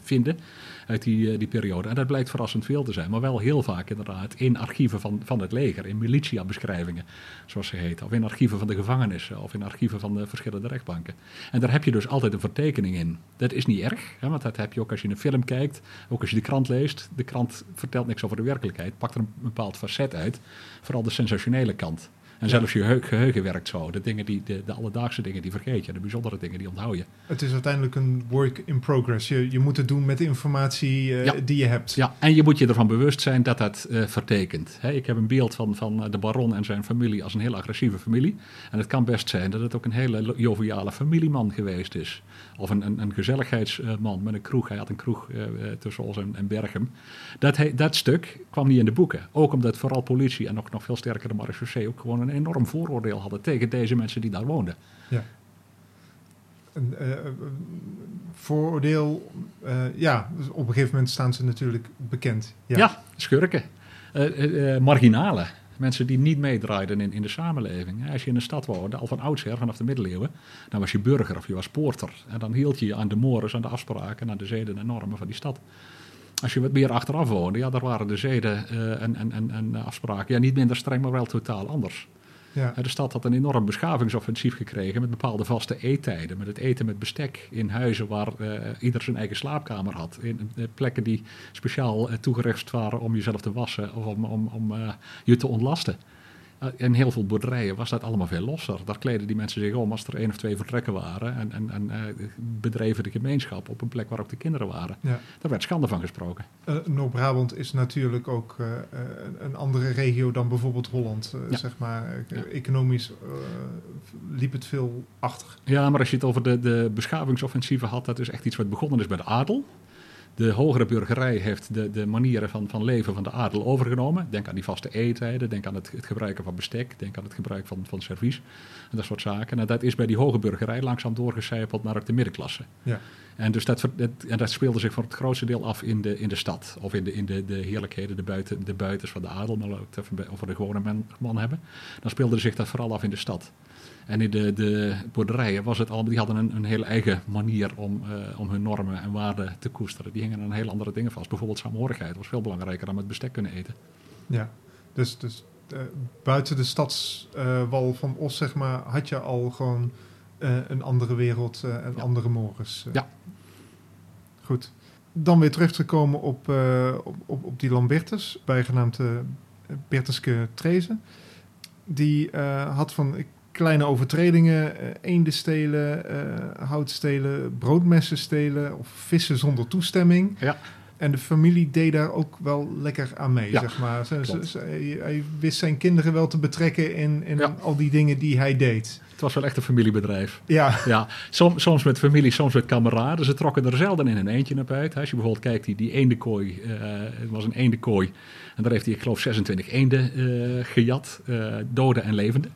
vinden uit die, die periode. En dat blijkt verrassend veel te zijn. Maar wel heel vaak inderdaad in archieven van, van het leger. In militia-beschrijvingen, zoals ze heten. Of in archieven van de gevangenissen. Of in archieven van de verschillende rechtbanken. En daar heb je dus altijd een vertekening in. Dat is niet erg. Hè, want dat heb je ook als je een film kijkt. Ook als je de krant leest. De krant vertelt niks over de werkelijkheid. Pakt er een bepaald facet uit. Vooral de sensationele kant. En zelfs je geheugen werkt zo. De, dingen die, de, de, alledaagse dingen die vergeet je. De bijzondere dingen die onthoud je.
Het is uiteindelijk een work in progress. Je, je moet het doen met de informatie uh,
ja.
die je hebt.
Ja, en je moet je ervan bewust zijn dat dat uh, vertekent. He, ik heb een beeld van, van de baron en zijn familie als een heel agressieve familie. En het kan best zijn dat het ook een hele joviale familieman geweest is. Of een, een, een gezelligheidsman met een kroeg. Hij had een kroeg uh, tussen ons en, en Berchem. Dat, he, dat stuk kwam niet in de boeken. Ook omdat vooral politie en nog, nog veel sterker de marechaussee ook gewoon een enorm vooroordeel hadden tegen deze mensen die daar woonden.
Ja. Een uh, vooroordeel, uh, ja, dus op een gegeven moment staan ze natuurlijk bekend.
Ja, ja schurken. Uh, marginalen. Mensen die niet meedraaiden in, in de samenleving. Als je in een stad woonde, al van oudsher, vanaf de middeleeuwen, dan was je burger of je was poorter. En dan hield je je aan de mores, aan de afspraken, aan de zeden en normen van die stad. Als je wat meer achteraf woonde, ja, daar waren de zeden uh, en, en, en, en afspraken ja, niet minder streng, maar wel totaal anders.
Ja.
De stad had een enorm beschavingsoffensief gekregen met bepaalde vaste eettijden. Met het eten met bestek in huizen waar uh, ieder zijn eigen slaapkamer had. In plekken die speciaal uh, toegerust waren om jezelf te wassen of om, om, om je te ontlasten. In heel veel boerderijen was dat allemaal veel losser. Daar kleden die mensen zich om als er één of twee vertrekken waren. En, en, en bedreven de gemeenschap op een plek waar ook de kinderen waren.
Ja.
Daar werd schande van gesproken.
Noord-Brabant is natuurlijk ook een andere regio dan bijvoorbeeld Holland.
Ja.
Zeg maar. Economisch liep het veel achter.
Ja, maar als je het over de, de beschavingsoffensieven had, dat is echt iets wat begonnen is bij de adel. De hogere burgerij heeft de, de manieren van, van leven van de adel overgenomen. Denk aan die vaste eettijden, denk aan het, het gebruiken van bestek, denk aan het gebruik van, van servies en dat soort zaken. En dat is bij die hoge burgerij langzaam doorgecijpeld naar de middenklasse.
Ja.
En, dus dat, en dat speelde zich voor het grootste deel af in de, in de stad. Of in de, in de, de heerlijkheden, de, buiten, de buitens van de adel, maar ook over de gewone man, hebben. Dan speelde zich dat vooral af in de stad. En in de, de boerderijen was het allemaal, die hadden een, een hele eigen manier om, eh, om hun normen en waarden te koesteren. Die hingen aan hele andere dingen vast. Bijvoorbeeld saamhorigheid was veel belangrijker dan met bestek kunnen eten.
Ja, dus, dus eh, buiten de stadswal van Os, zeg maar, had je al gewoon een andere wereld eh, en
Ja.
andere morgens. eh.
Ja.
Goed. Dan weer terug te komen op, eh, op, op, op die Lambertus, bijgenaamd eh, Bertuske Trezen. Die eh, had van kleine overtredingen, eh eenden stelen, eh, hout stelen, broodmessen stelen of vissen zonder toestemming.
Ja.
En de familie deed daar ook wel lekker aan mee,
Ja,
zeg maar. Ze, ze-
klopt.
ze- hij, hij wist zijn kinderen wel te betrekken in, in
Ja.
al die dingen die hij deed.
Het was wel echt een familiebedrijf.
Ja,
Ja, soms, soms met familie, soms met kameraden. Ze trokken er zelden in een eentje naar buiten. Als je bijvoorbeeld kijkt, die, die eendenkooi, eh, het was een eendenkooi. En daar heeft hij, ik geloof, 26 eenden eh, gejat, eh, dode en levende.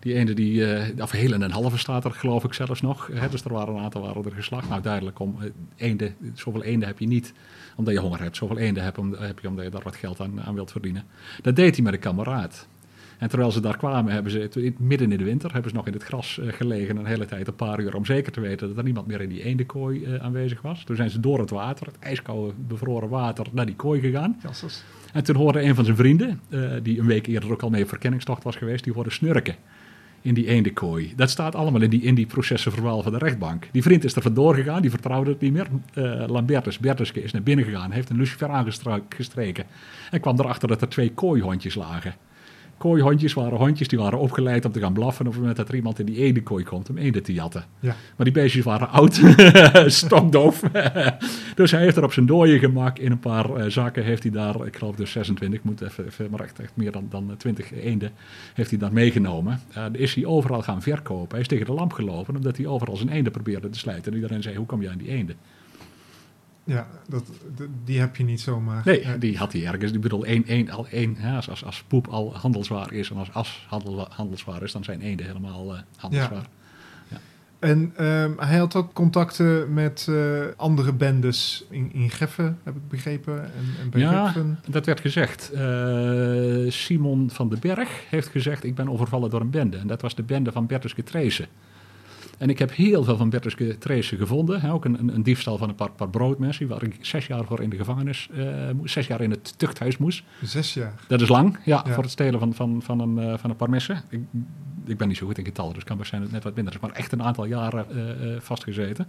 Die eenden, die, of heel en een halve staat er geloof ik zelfs nog. Hè, dus er waren een aantal waren er geslacht. Nou, duidelijk, om eenden, zoveel eenden heb je niet omdat je honger hebt. Zoveel eenden heb, om, heb je omdat je daar wat geld aan, aan wilt verdienen. Dat deed hij met een kameraad. En terwijl ze daar kwamen, hebben ze midden in de winter hebben ze nog in het gras eh, gelegen een hele tijd, een paar uur, om zeker te weten dat er niemand meer in die eendenkooi eh, aanwezig was. Toen zijn ze door het water, het ijskoude bevroren water, naar die kooi gegaan. En toen hoorde een van zijn vrienden, eh, die een week eerder ook al mee op verkenningstocht was geweest, die hoorde snurken in die eendenkooi. Dat staat allemaal in die, in die processenverbaal van de rechtbank. Die vriend is er vandoor gegaan, die vertrouwde het niet meer. Lambertus, Bertuske is naar binnen gegaan, heeft een lucifer aangestreken en kwam erachter dat er twee kooihondjes lagen. Kooihondjes waren hondjes die waren opgeleid om te gaan blaffen op het moment dat er iemand in die eendenkooi komt om eenden te jatten.
Ja.
Maar die beestjes waren oud, <laughs> stokdoof. dus hij heeft er op zijn dooie gemak in een paar eh, zakken heeft hij daar, ik geloof dus 26, moet even, even maar echt, echt meer dan, dan 20 eenden, heeft hij daar meegenomen. Eh, is hij overal gaan verkopen. Hij is tegen de lamp gelopen omdat hij overal zijn eenden probeerde te slijten. En iedereen zei, hoe kom je aan die eenden?
Ja, dat, die heb je niet zomaar.
Nee, die had hij ergens. Ik bedoel, één, één, al één, ja, als, als, poep al handelswaar is en als as handel, handelswaar is, dan zijn eenden helemaal eh, handelswaar.
En ehm, hij had ook contacten met eh, andere bendes in, in Geffen, heb ik begrepen. En, en bij
Ja. Dat werd gezegd. Eh, Simon van den Berg heeft gezegd: Ik ben overvallen door een bende. En dat was de bende van Bertuske Treese. En ik heb heel veel van Bertuske Treese gevonden. Hè, ook een, een, een diefstal van een paar, paar broodmessen. Waar ik zes jaar voor in de gevangenis, moest, zes jaar in het tuchthuis moest.
Zes jaar.
Dat is lang, ja,
Ja.
voor het stelen van, van, van, een, eh, van een paar messen. Ik, ik ben niet zo goed in getallen, dus kan best zijn dat het net wat minder is. Maar echt een aantal jaren eh, vastgezeten.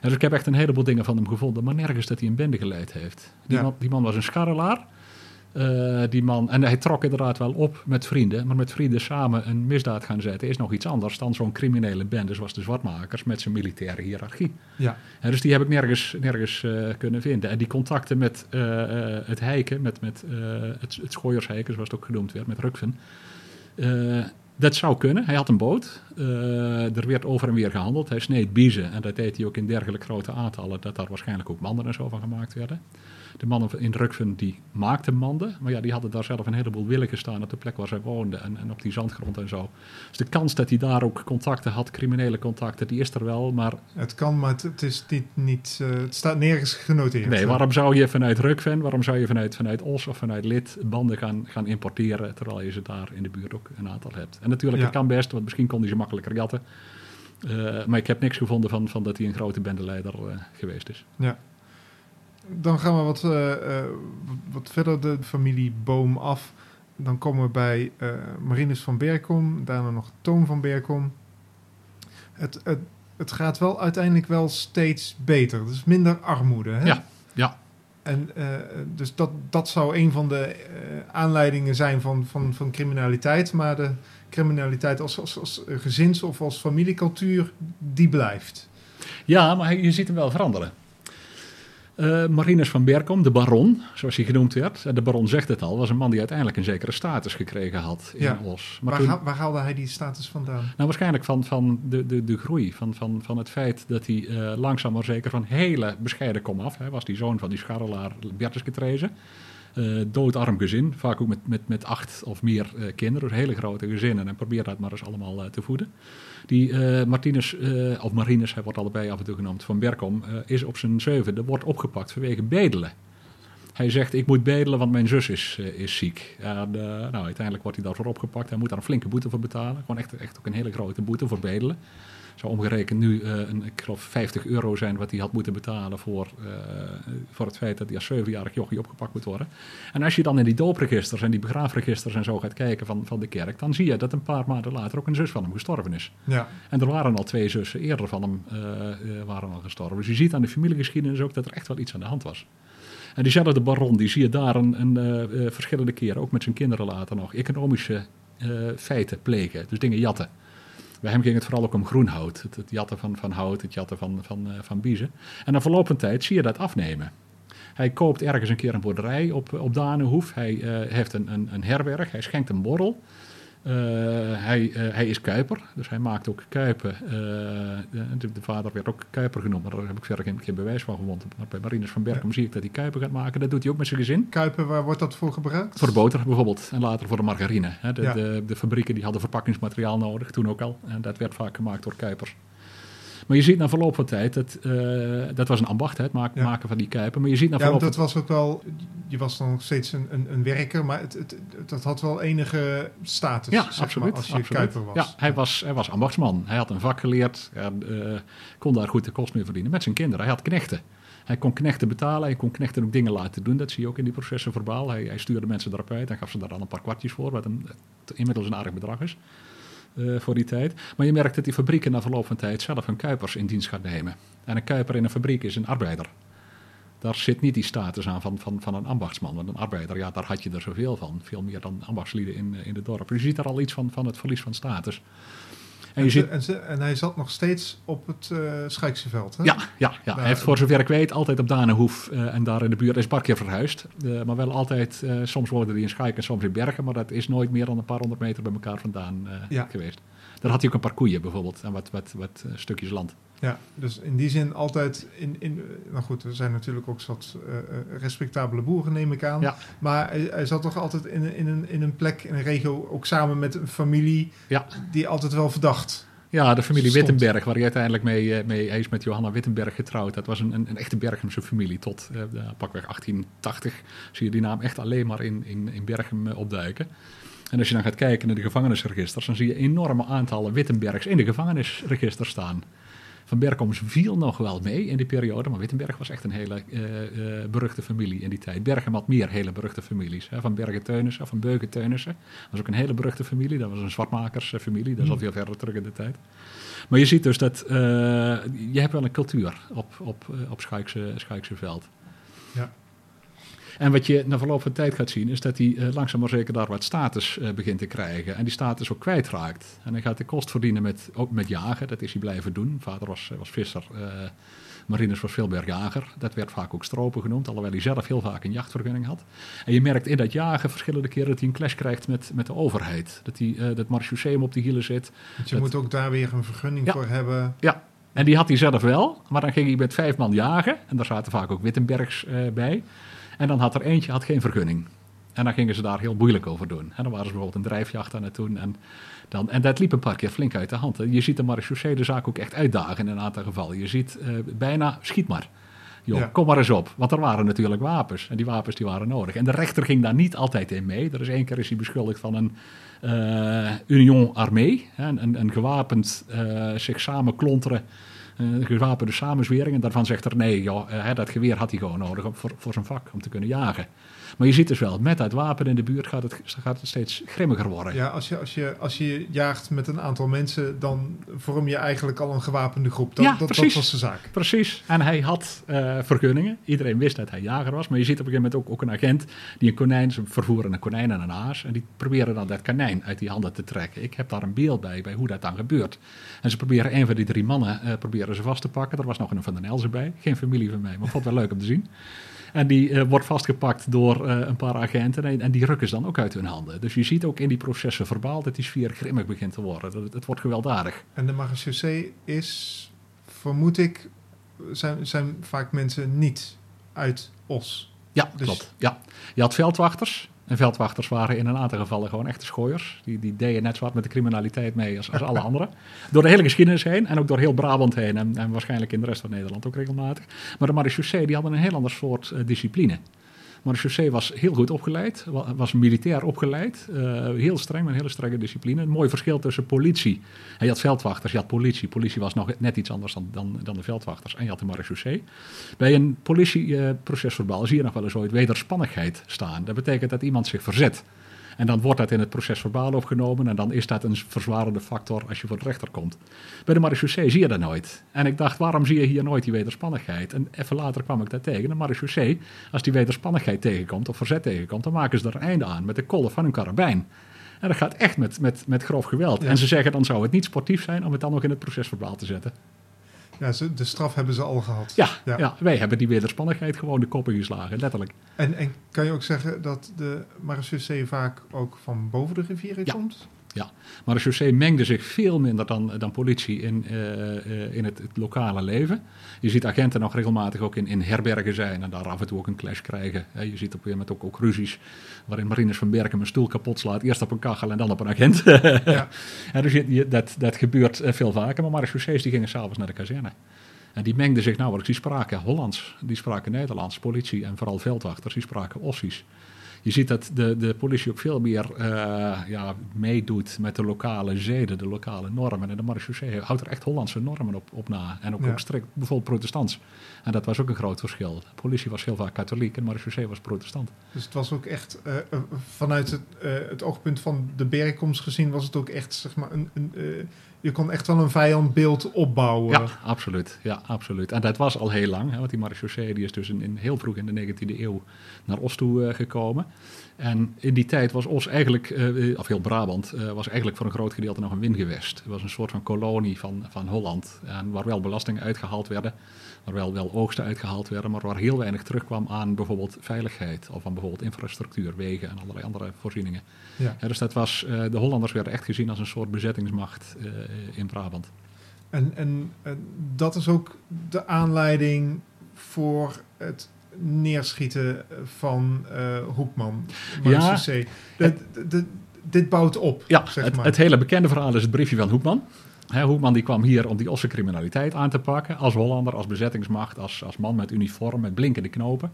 En dus ik heb echt een heleboel dingen van hem gevonden, maar nergens dat hij een bende geleid heeft. Die,
Ja.
man, die man was een scharrelaar. Eh, die man, en hij trok inderdaad wel op met vrienden, maar met vrienden samen een misdaad gaan zetten is nog iets anders dan zo'n criminele bende zoals de Zwartmakers met zijn militaire hiërarchie.
Ja,
Ja, dus die heb ik nergens, nergens eh, kunnen vinden. En die contacten met eh, het heiken, met, met het, het schooiersheiken, zoals het ook genoemd werd, met Rukven. dat zou kunnen. Hij had een boot. Er werd over en weer gehandeld. Hij sneed biezen. En dat deed hij ook in dergelijke grote aantallen. Dat daar waarschijnlijk ook manden en zo van gemaakt werden. De mannen in Rukven die maakten manden. Maar ja, die hadden daar zelf een heleboel willen gestaan op de plek waar zij woonden. En, en op die zandgrond en zo. Dus de kans dat hij daar ook contacten had, criminele contacten, die is er wel. Maar
het kan, maar het, het is niet, niet eh, het staat nergens genoteerd.
Nee, waarom zou je vanuit Rukven, waarom zou je vanuit, vanuit Os of vanuit Lid banden gaan, gaan importeren, terwijl je ze daar in de buurt ook een aantal hebt? En natuurlijk,
Ja.
het kan best, want misschien kon hij ze makkelijker jatten. Eh, maar ik heb niks gevonden van, van dat hij een grote bendeleider eh, geweest is.
Dan gaan we wat, eh, eh, wat verder de familieboom af. Dan komen we bij eh, Marinus van Berkom, daarna nog Toon van Berkom. Het, het, het gaat wel uiteindelijk wel steeds beter. Dus minder armoede. Hè?
Ja, ja.
En dus dat, dat zou een van de aanleidingen zijn van, van, van criminaliteit. Maar de criminaliteit als, als, als gezins- of als familiecultuur, die blijft.
Ja, maar je ziet hem wel veranderen. Eh, Marinus van Berkom, de baron, zoals hij genoemd werd. De baron zegt het al, was een man die uiteindelijk een zekere status gekregen had in
Ja.
Os. Maar
Waar,
toen-
waar haalde hij die status vandaan?
Nou, waarschijnlijk van, van de, de, de groei. Van, van, van het feit dat hij eh, langzaam maar zeker van hele bescheiden kom af. Hij was die zoon van die scharrelaar Bertus Getrezen. Uh, doodarm gezin, vaak ook met, met, met acht of meer uh, kinderen, dus hele grote gezinnen. En probeer dat maar eens allemaal uh, te voeden. Die Martinus, of Marinus, hij wordt allebei af en toe genoemd, van Berkom, is op zijn zevende, wordt opgepakt vanwege bedelen. Hij zegt, ik moet bedelen, want mijn zus is, is ziek. En, nou, uiteindelijk wordt hij daarvoor opgepakt. Hij moet daar een flinke boete voor betalen. Gewoon echt, echt ook een hele grote boete voor bedelen zou omgerekend nu uh, een, ik geloof 50 euro zijn wat hij had moeten betalen voor, uh, voor het feit dat hij als zevenjarig jochie opgepakt moet worden. En als je dan in die doopregisters en die begraafregisters en zo gaat kijken van, van de kerk, dan zie je dat een paar maanden later ook een zus van hem gestorven is.
Ja.
En er waren al twee zussen eerder van hem uh, waren al gestorven. Dus je ziet aan de familiegeschiedenis ook dat er echt wel iets aan de hand was. En diezelfde baron, die zie je daar een, een verschillende keren, ook met zijn kinderen later nog, economische feiten plegen. Dus dingen jatten. Bij hem ging het vooral ook om groenhout. Het, jatten van, van hout, het jatten van, van, uh, van biezen. En na verloop van tijd zie je dat afnemen. Hij koopt ergens een keer een boerderij op, op Danenhoef. Hij uh, heeft een, een, een herberg. Hij schenkt een borrel. Uh, hij, uh, hij, is Kuiper, dus hij maakt ook Kuipen. Uh, de, de, vader werd ook Kuiper genoemd, maar daar heb ik verder geen, geen bewijs van gewonnen. Maar bij Marinus van Berkem ja. zie ik dat hij Kuipen gaat maken. Dat doet hij ook met zijn gezin.
Kuipen, waar wordt dat voor gebruikt?
Voor de boter bijvoorbeeld en later voor de margarine. De, ja. de, de, fabrieken die hadden verpakkingsmateriaal nodig, toen ook al. En dat werd vaak gemaakt door Kuipers. Maar je ziet na verloop van tijd, dat, uh, dat was een ambacht, hè, het maken, ja. maken van die kuipen. Maar je ziet na verloop
ja, dat was ook wel, je was dan nog steeds een, een, een werker, maar het, het, het, dat had wel enige status,
ja,
zeg
absoluut,
maar, als je
absoluut.
kuiper was.
Ja, hij was, hij was ambachtsman. Hij had een vak geleerd, en, uh, kon daar goed de kost mee verdienen met zijn kinderen. Hij had knechten. Hij kon knechten betalen, hij kon knechten ook dingen laten doen. Dat zie je ook in die processen verbaal. Hij, hij stuurde mensen erop uit en gaf ze daar dan een paar kwartjes voor, wat een, inmiddels een aardig bedrag is. Uh, voor die tijd. Maar je merkt dat die fabrieken na verloop van tijd zelf hun kuipers in dienst gaan nemen. En een kuiper in een fabriek is een arbeider. Daar zit niet die status aan van, van, van een ambachtsman. Want een arbeider, ja, daar had je er zoveel van. Veel meer dan ambachtslieden in, in het dorp. Dus je ziet daar al iets van, van het verlies van status.
En, en, ze, en, ze, en, hij zat nog steeds op het uh, Schijksenveld, hè?
Ja, ja, ja. hij heeft voor zover ik weet altijd op Danenhoef uh, en daar in de buurt. Is een paar keer verhuisd. Uh, maar wel altijd, soms woonde hij in Schijk en soms in Bergen. Maar dat is nooit meer dan een paar honderd meter bij elkaar vandaan ja. geweest. Daar had hij ook een paar koeien bijvoorbeeld en wat, wat, wat stukjes land.
Ja, dus in die zin altijd in, in nou goed, er zijn natuurlijk ook wat uh, respectabele boeren, neem ik aan.
Ja.
Maar hij, hij, zat toch altijd in, in, een, in een plek, in een regio, ook samen met een familie,
ja.
die altijd wel verdacht.
Ja, de familie Stond. Wittenberg, waar hij uiteindelijk mee, mee hij is met Johanna Wittenberg getrouwd. Dat was een, een, een echte Bergemse familie. Tot uh, pakweg 1880 zie je die naam echt alleen maar in, in, in Berchem opduiken. En als je dan gaat kijken naar de gevangenisregisters, dan zie je enorme aantallen Wittenbergs in de gevangenisregister staan. Van Berkoms viel nog wel mee in die periode, maar Wittenberg was echt een hele uh, uh, beruchte familie in die tijd. Berchem had meer hele beruchte families. Hè? Van Bergen-Teunissen, van Beuken-Teunissen. Dat was ook een hele beruchte familie. Dat was een zwartmakersfamilie, dat is al veel verder terug in de tijd. Maar je ziet dus dat uh, je hebt wel een cultuur op, op, op Schaikse, Schaikse veld.
Ja.
En wat je na verloop van tijd gaat zien, is dat hij uh, langzaam maar zeker daar wat status uh, begint te krijgen. En die status ook kwijtraakt. En hij gaat de kost verdienen met, ook met jagen. Dat is hij blijven doen. Vader was, was visser. Marinus was veelbergjager. Dat werd vaak ook stropen genoemd, alhoewel hij zelf heel vaak een jachtvergunning had. En je merkt in dat jagen verschillende keren dat hij een clash krijgt met, met de overheid. Dat, hij, uh, dat marechaussee op de hielen zit.
Want je
dat,
moet ook daar weer een vergunning
ja,
voor hebben.
Ja, en die had hij zelf wel. Maar dan ging hij met vijf man jagen. En daar zaten vaak ook Wittenbergs uh, bij. En dan had er eentje had geen vergunning. En dan gingen ze daar heel moeilijk over doen. En dan waren ze bijvoorbeeld een drijfjacht aan het doen. En, dan, en dat liep een paar keer flink uit de hand. Je ziet de marechaussee de zaak ook echt uitdagen in een aantal gevallen. Je ziet uh, bijna, schiet maar. Joh, ja. kom maar eens op. Want er waren natuurlijk wapens. En die wapens die waren nodig. En de rechter ging daar niet altijd in mee. Er is één keer is hij beschuldigd van een uh, Union Armee. Een, een, een gewapend uh, zich samenklonteren een gewapende samenzwering. En daarvan zegt er nee, joh, uh, dat geweer had hij gewoon nodig voor, voor zijn vak, om te kunnen jagen. Maar je ziet dus wel, met dat wapen in de buurt gaat het, gaat het steeds grimmiger worden.
Ja, als je, als, je, als je jaagt met een aantal mensen, dan vorm je eigenlijk al een gewapende groep. Dat,
ja,
dat,
precies.
dat was de zaak.
Precies. En hij had uh, vergunningen. Iedereen wist dat hij jager was. Maar je ziet op een gegeven moment ook, ook een agent die een konijn, ze vervoeren een konijn en een haas. En die proberen dan dat konijn uit die handen te trekken. Ik heb daar een beeld bij, bij hoe dat dan gebeurt. En ze proberen een van die drie mannen uh, proberen ze vast te pakken. Er was nog een van den Elzen bij. Geen familie van mij, maar vond wel leuk om te zien. En die uh, wordt vastgepakt door uh, een paar agenten en, en, die rukken ze dan ook uit hun handen. Dus je ziet ook in die processen verbaal dat die sfeer grimmig begint te worden. Het, het wordt gewelddadig.
En de marechaussee is, vermoed ik, zijn, zijn vaak mensen niet uit Os.
Ja,
Dus-
klopt. Ja. Je had veldwachters. En veldwachters waren in een aantal gevallen gewoon echte schooiers. Die, die deden net zo hard met de criminaliteit mee als, als alle <laughs> anderen. Door de hele geschiedenis heen en ook door heel Brabant heen. En, en waarschijnlijk in de rest van Nederland ook regelmatig. Maar de marechaussee die hadden een heel ander soort eh, discipline. Marechaussee was heel goed opgeleid, wa- was militair opgeleid. eh, heel streng, met een hele strenge discipline. Een mooi verschil tussen politie. En je had veldwachters, je had politie. Politie was nog net iets anders dan, dan, dan de veldwachters. En je had de marechaussee. Bij een politieprocesverbaal zie je nog wel eens ooit wederspannigheid staan. Dat betekent dat iemand zich verzet. En dan wordt dat in het procesverbaal opgenomen en dan is dat een verzwarende factor als je voor de rechter komt. Bij de marechaussee zie je dat nooit. En ik dacht, waarom zie je hier nooit die wederspannigheid? En even later kwam ik daar tegen. De marechaussee, als die wederspannigheid tegenkomt of verzet tegenkomt, dan maken ze er een einde aan met de kolf van hun karabijn. En dat gaat echt met, met, met grof geweld.
Ja.
En ze zeggen, dan zou het niet sportief zijn om het dan nog in het procesverbaal te zetten.
Ja, ze, de straf hebben ze al gehad.
Ja,
Ja.
ja. wij hebben die wederspannigheid gewoon de koppen geslagen, letterlijk.
En, en kan je ook zeggen dat de marechaussee vaak ook van boven de rivieren
Ja.
komt?
Maar de chaussee mengde zich veel minder dan, dan politie in, eh, eh, in het, het lokale leven. Je ziet agenten nog regelmatig ook in, in herbergen zijn en daar af en toe ook een clash krijgen. Je ziet op een moment ook, ook ruzies waarin Marines van Berkem een stoel kapot slaat. Eerst op een kachel en dan op een agent. <laughs>
Ja.
en dus je, je- dat, dat gebeurt eh, veel vaker. Maar marechaussees die gingen s'avonds naar de kazerne. En die mengden zich nauwelijks. Die spraken Hollands, die spraken Nederlands. Politie en vooral veldwachters, die spraken Ossies. Je ziet dat de, de politie ook veel meer eh, ja, meedoet met de lokale zeden, de lokale normen. En de marechaussee houdt er echt Hollandse normen op, op na. En ook,
Ja.
ook strikt, bijvoorbeeld protestants. En dat was ook een groot verschil. De politie was heel vaak katholiek en de marechaussee was protestant.
Dus het was ook echt, eh, eh, vanuit het, het oogpunt van de bergkomst gezien, was het ook echt, zeg maar, een, een, je kon echt wel een vijandbeeld opbouwen.
Ja, absoluut. Ja, absoluut. En dat was al heel lang, hè, want die marechaussee die is dus in, in heel vroeg in de 19e eeuw naar Os toe gekomen. En in die tijd was Os eigenlijk, eh, of heel Brabant, eh, was eigenlijk voor een groot gedeelte nog een wingewest. Het was een soort van kolonie van, van Holland. En waar wel belastingen uitgehaald werden, waar wel, wel oogsten uitgehaald werden, maar waar heel weinig terugkwam aan bijvoorbeeld veiligheid of aan bijvoorbeeld infrastructuur, wegen en allerlei andere voorzieningen.
Ja.
Ja, dus dat was, eh, de Hollanders werden echt gezien als een soort bezettingsmacht in Brabant.
En, en, en dat is ook de aanleiding voor het neerschieten van eh, Hoekman. marechaussee. De- de- de- dit bouwt op,
Ja,
zeg
het,
maar.
het hele bekende verhaal is het briefje van Hoekman. Hè, Hoekman die kwam hier om die Osse criminaliteit aan te pakken. Als Hollander, als bezettingsmacht, als, als man met uniform, met blinkende knopen.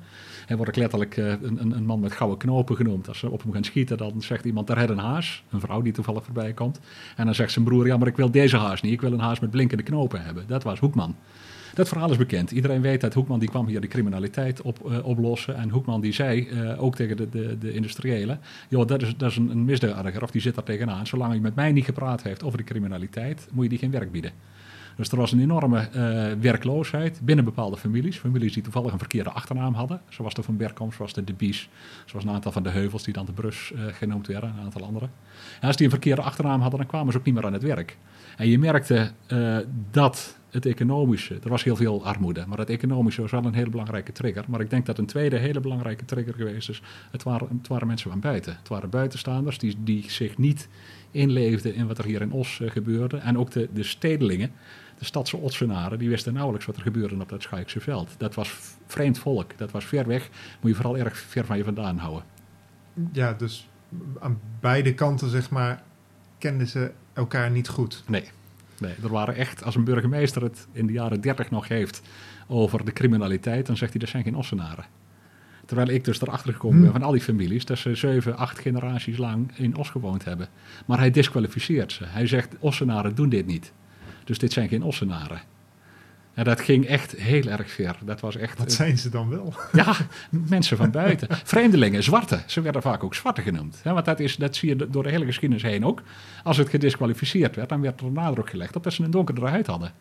Hij wordt ook letterlijk eh, een, een, een man met gouden knopen genoemd. Als ze op hem gaan schieten, dan zegt iemand, daar heb een haas. Een vrouw die toevallig voorbij komt. En dan zegt zijn broer, ja, maar ik wil deze haas niet. Ik wil een haas met blinkende knopen hebben. Dat was Hoekman. Dat verhaal is bekend. Iedereen weet dat Hoekman die kwam hier de criminaliteit op, eh, oplossen. En Hoekman die zei, eh, ook tegen de, de, de industriëlen... joh, dat is, dat is een, een of die zit daar tegenaan. Zolang hij met mij niet gepraat heeft over de criminaliteit... moet je die geen werk bieden. Dus er was een enorme eh, werkloosheid binnen bepaalde families. Families die toevallig een verkeerde achternaam hadden. Zoals de Van Berkom, zoals de De Bies. Zoals een aantal van de Heuvels die dan de Brus genoemd werden. Een aantal andere. En als die een verkeerde achternaam hadden, dan kwamen ze ook niet meer aan het werk. En je merkte dat het economische, er was heel veel armoede, maar het economische was wel een hele belangrijke trigger. Maar ik denk dat een tweede hele belangrijke trigger geweest is, het waren, het waren mensen van buiten. Het waren buitenstaanders die, die zich niet inleefden in wat er hier in Os eh, gebeurde. En ook de, de stedelingen, de stadse Otsenaren, die wisten nauwelijks wat er gebeurde op dat Schaikse veld. Dat was vreemd volk, dat was ver weg, moet je vooral erg ver van je vandaan houden.
Ja, dus aan beide kanten, zeg maar, kenden ze elkaar niet goed.
Nee. Nee, er waren echt, als een burgemeester het in de jaren 30 nog heeft over de criminaliteit, dan zegt hij, dat zijn geen Ossenaren. Terwijl ik dus erachter gekomen ben
Hmm.
van al die families, dat ze zeven, acht generaties lang in Os gewoond hebben. Maar hij disqualificeert ze. Hij zegt, Ossenaren doen dit niet. Dus dit zijn geen Ossenaren. En dat ging echt heel erg ver. Dat was echt...
Wat zijn ze dan wel? <laughs>
ja, mensen van buiten. Vreemdelingen, zwarte. Ze werden vaak ook zwarte genoemd. Hè, want dat, is, dat zie je door de hele geschiedenis heen ook. Als het gedisqualificeerd werd, dan werd er nadruk gelegd op dat ze een donkerdere huid hadden.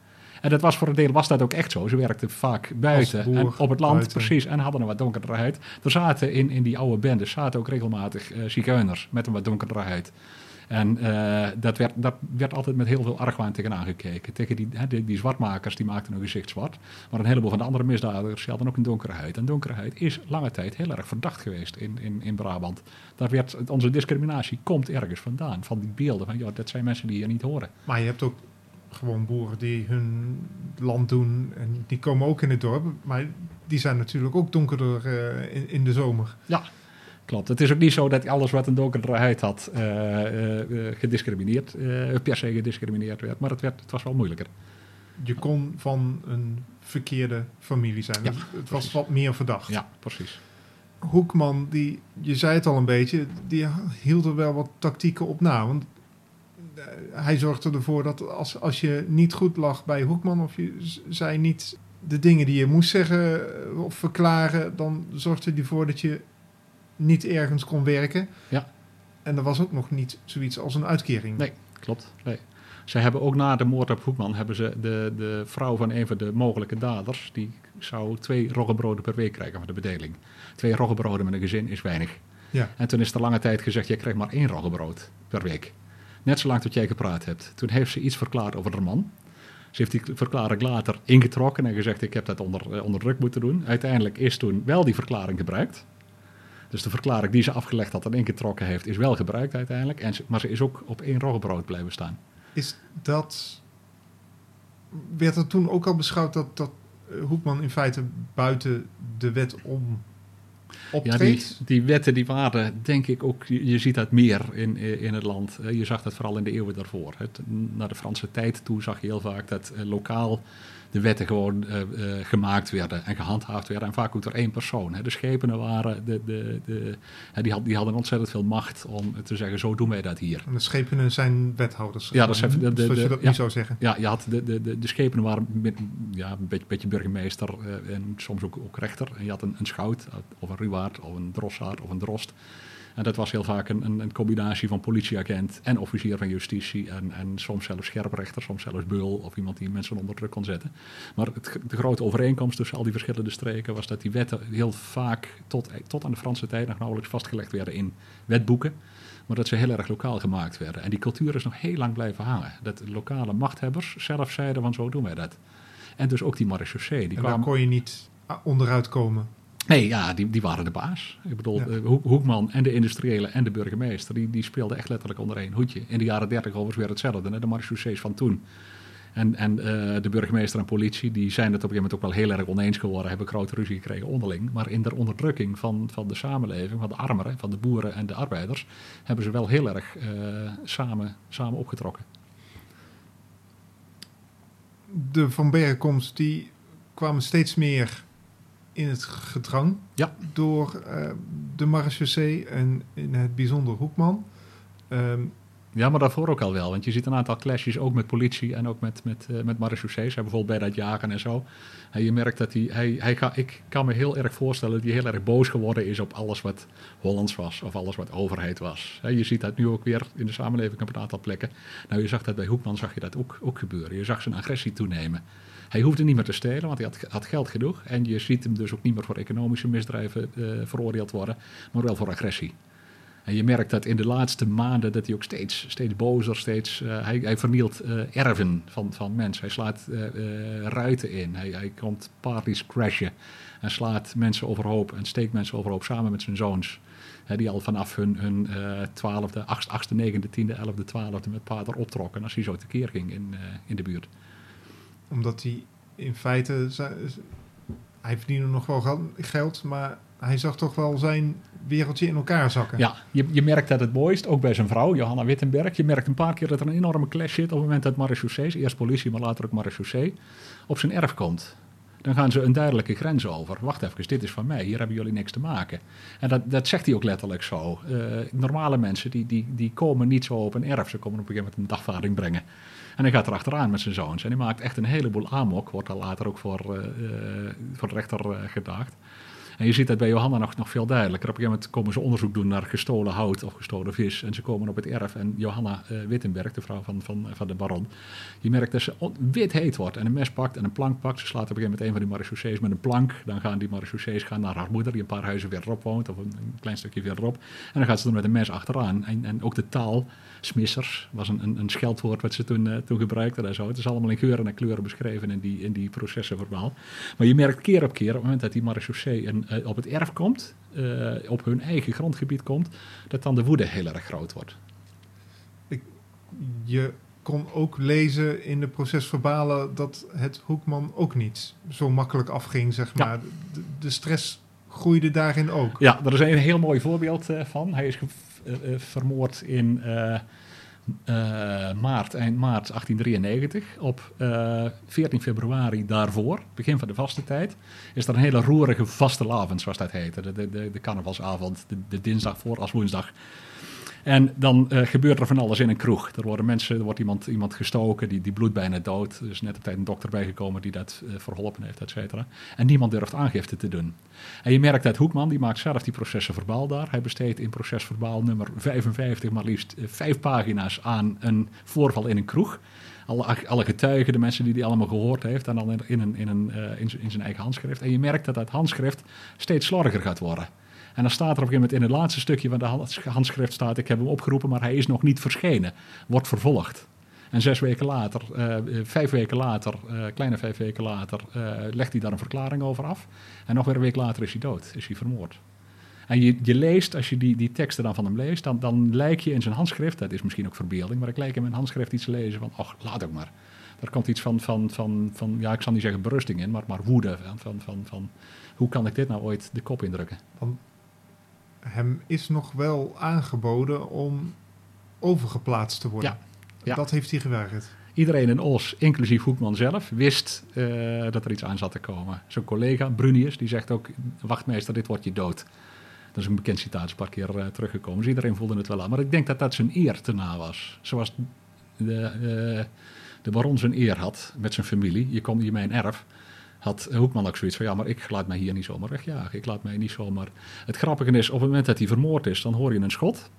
En dat was voor een deel was dat ook echt zo. Ze werkten vaak buiten
boer,
en op het land,
buiten.
precies, en hadden een wat donkerdere huid. Er zaten in, in die oude bendes zaten ook regelmatig eh zigeuners met een wat donkerdere huid. En eh, dat, werd, dat werd altijd met heel veel argwaan tegenaan gekeken. Tegen die, hè, die, die zwartmakers die maakten hun gezicht zwart. Maar een heleboel van de andere misdadigers hadden ook een donkere huid. En donkere huid is lange tijd heel erg verdacht geweest in, in, in Brabant. Daar werd, onze discriminatie komt ergens vandaan. Van die beelden van, ja, dat zijn mensen die je niet horen.
Maar je hebt ook gewoon boeren die hun land doen en die komen ook in het dorp. Maar die zijn natuurlijk ook donkerder eh, in, in de zomer.
Ja, klopt. Het is ook niet zo dat alles wat een donkere huid had eh, eh, eh, gediscrimineerd, per se gediscrimineerd werd. Maar het, werd, het was wel moeilijker.
Je kon van een verkeerde familie zijn.
Ja,
het, was wat meer verdacht.
Ja, precies.
Hoekman, die, je zei het al een beetje, die hield er wel wat tactieken op na. Want hij zorgde ervoor dat als, als je niet goed lag bij Hoekman of je zei niet de dingen die je moest zeggen of verklaren, dan zorgde hij ervoor dat je niet ergens kon werken.
Ja.
En er was ook nog niet zoiets als een uitkering.
Nee. Klopt. Nee. Ze hebben ook na de moord op Hoekman hebben ze de, de vrouw van een van de mogelijke daders, die zou twee roggebroden per week krijgen van de bedeling. Twee roggebroden met een gezin is weinig.
Ja.
En toen is er lange tijd gezegd, jij krijgt maar één roggebrood per week. Net zolang tot jij gepraat hebt. Toen heeft ze iets verklaard over haar man. Ze heeft die verklaring later ingetrokken en gezegd, ik heb dat onder, eh, onder druk moeten doen. Uiteindelijk is toen wel die verklaring gebruikt. Dus de verklaring die ze afgelegd had en ingetrokken heeft, is wel gebruikt uiteindelijk. En maar ze is ook op één roggebrood blijven staan.
Is dat. Werd er toen ook al beschouwd dat, dat eh, Hoekman in feite buiten de wet om
Ja, die, die wetten die waren denk ik ook, je, ziet dat meer in, in het land. Eh, Je zag dat vooral in de eeuwen daarvoor. Naar de Franse tijd toe zag je heel vaak dat eh, lokaal de wetten gewoon eh, eh, gemaakt werden en gehandhaafd werden. En vaak ook door één persoon. Hè. De schepenen waren, de, de, de, hè, die, had, die hadden ontzettend veel macht om te zeggen, zo doen wij dat hier.
En de schepenen zijn wethouders.
Ja, dat is even de- de-
zoals je dat
ja.
nu zou zeggen.
Ja, je had de, de, de, de schepenen waren met- ja, een beetje, beetje burgemeester eh, en soms ook, ook rechter. En je had een, een schout of een ruwaard of een drossaard of een drost. En dat was heel vaak een, een, een combinatie van politieagent en officier van justitie. En, en soms zelfs scherprechter, soms zelfs beul of iemand die mensen onder druk kon zetten. Maar het, de grote overeenkomst tussen al die verschillende streken was dat die wetten heel vaak tot, tot aan de Franse tijd nog nauwelijks vastgelegd werden in wetboeken. Maar dat ze heel erg lokaal gemaakt werden. En die cultuur is nog heel lang blijven hangen. Dat lokale machthebbers zelf zeiden van zo doen wij dat. En dus ook die marechaussee. Die
en daar
kwamen...
kon je niet ah, onderuit komen.
Nee, ja, die, die waren de baas. Ik bedoel,
Ja.
eh, Hoek- Hoekman en de industriële en de burgemeester... Die, die speelden echt letterlijk onder één hoedje. In de jaren dertig overigens weer hetzelfde. Hè? De marechaussees van toen. En, en eh, de burgemeester en politie die zijn het op een gegeven moment ook wel heel erg oneens geworden, hebben grote ruzie gekregen onderling. Maar in de onderdrukking van, van de samenleving, van de armeren, van de boeren en de arbeiders, hebben ze wel heel erg eh, samen, samen opgetrokken.
De Van Bergenkomst die kwamen steeds meer in het gedrang
Ja.
door eh, de marechaussee en in het bijzonder Hoekman. Ehm,
Ja, maar daarvoor ook al wel. Want je ziet een aantal clashes ook met politie en ook met, met, eh, met marechaussees. Bijvoorbeeld bij dat jagen en zo. En je merkt dat hij, hij, hij ga, ik kan me heel erg voorstellen dat hij heel erg boos geworden is op alles wat Hollands was. Of alles wat overheid was. Je ziet dat nu ook weer in de samenleving op een aantal plekken. Nou, je zag dat bij Hoekman zag je dat ook, ook gebeuren. Je zag zijn agressie toenemen. Hij hoefde niet meer te stelen, want hij had, geld genoeg. En je ziet hem dus ook niet meer voor economische misdrijven eh, veroordeeld worden, maar wel voor agressie. En je merkt dat in de laatste maanden dat hij ook steeds, steeds bozer, steeds... eh, hij, hij vernielt eh, erven van, van mensen. Hij slaat ruiten in. Hij, hij komt parties crashen. En slaat mensen overhoop en steekt mensen overhoop samen met zijn zoons. Die al vanaf hun, hun twaalfde, achtste, achtste, negende, tiende, elfde, twaalfde met pater optrokken. Als hij zo tekeer ging in, in de buurt.
Omdat hij in feite... Hij verdiende nog wel gel- geld, maar hij zag toch wel zijn wereldje in elkaar zakken.
Ja, je, je merkt dat het mooist, ook bij zijn vrouw, Johanna Wittenberg. Je merkt een paar keer dat er een enorme clash zit op het moment dat marechaussee, eerst politie, maar later ook marechaussee, op zijn erf komt. Dan gaan ze een duidelijke grens over. Wacht even, dit is van mij, hier hebben jullie niks te maken. En dat, dat zegt hij ook letterlijk zo. Eh, normale mensen die, die, die komen niet zo op een erf, ze komen op een gegeven moment een dagvaarding brengen. En hij gaat er achteraan met zijn zoons. En hij maakt echt een heleboel amok, wordt dan later ook voor, eh, eh, voor de rechter gedaagd. En je ziet dat bij Johanna nog, nog veel duidelijker. Op een gegeven moment komen ze onderzoek doen naar gestolen hout of gestolen vis. En ze komen op het erf. En Johanna eh, Wittenberg, de vrouw van, van, van de baron, je merkt dat ze wit heet wordt. En een mes pakt en een plank pakt. Ze slaat op een gegeven moment een van die marechaussees met een plank. Dan gaan die marechaussees gaan naar haar moeder, die een paar huizen verderop woont. Of een, klein stukje verderop. En dan gaat ze er met een mes achteraan. En, en ook de taal, smissers, was een, een, een scheldwoord wat ze toen, eh, toen gebruikten. En zo. Het is allemaal in geuren en kleuren beschreven in die, in die processen verbaal. Maar je merkt keer op keer, op het moment dat die marechaussee een, eh, op het erf komt, eh, op hun eigen grondgebied komt, dat dan de woede heel erg groot wordt.
Je kon ook lezen in de procesverbalen dat het Hoekman ook niet zo makkelijk afging, zeg
Ja.
maar. De, de stress groeide daarin ook.
Ja, daar is een heel mooi voorbeeld van. Hij is vermoord in eh, eh, maart, eind maart 1893. Op eh, 14 februari daarvoor, begin van de vaste tijd, is er een hele roerige vastelavond, zoals dat heette. De, de, de, de carnavalsavond, de, de dinsdag voor als woensdag. En dan eh, gebeurt er van alles in een kroeg. Er worden mensen, er wordt iemand, iemand gestoken, die, die bloedt bijna dood. Er is net op tijd een dokter bijgekomen die dat eh, verholpen heeft, et cetera. En niemand durft aangifte te doen. En je merkt dat Hoekman, die maakt zelf die processen verbaal daar. Hij besteedt in procesverbaal nummer 55 maar liefst eh, vijf pagina's aan een voorval in een kroeg. Alle, alle getuigen, de mensen die die allemaal gehoord heeft, en dan in, een, in, een, in, in zijn eigen handschrift. En je merkt dat dat handschrift steeds slordiger gaat worden. En dan staat er op een gegeven moment in het laatste stukje van de hand- handschrift staat, ik heb hem opgeroepen, maar hij is nog niet verschenen. Wordt vervolgd. En zes weken later, eh, vijf weken later, eh, kleine vijf weken later, eh, legt hij daar een verklaring over af. En nog weer een week later is hij dood, is hij vermoord. En je, leest, als je die, die teksten dan van hem leest, dan, dan lijk je in zijn handschrift, dat is misschien ook verbeelding, maar ik lijk in mijn handschrift iets te lezen van, ach, laat ook maar. Er komt iets van, van, van, van ja, ik zal niet zeggen berusting in, maar, maar woede. Van, van, van, van, hoe kan ik dit nou ooit de kop indrukken?
Hem is nog wel aangeboden om overgeplaatst te worden.
Ja.
Dat heeft hij geweigerd.
Iedereen in Os, inclusief Hoekman zelf, wist eh, dat er iets aan zat te komen. Zijn collega Brunius, die zegt ook, wachtmeester, dit wordt je dood. Dat is een bekend citaat, is een paar keer eh, teruggekomen. Dus iedereen voelde het wel aan. Maar ik denk dat dat zijn eer te na was. Zoals de, eh, de baron zijn eer had met zijn familie. Je komt hier mijn erf. Had Hoekman ook zoiets van, ja, maar ik laat mij hier niet zomaar wegjagen. Ik laat mij niet zomaar... Het grappige is, op het moment dat hij vermoord is, dan hoor je een schot.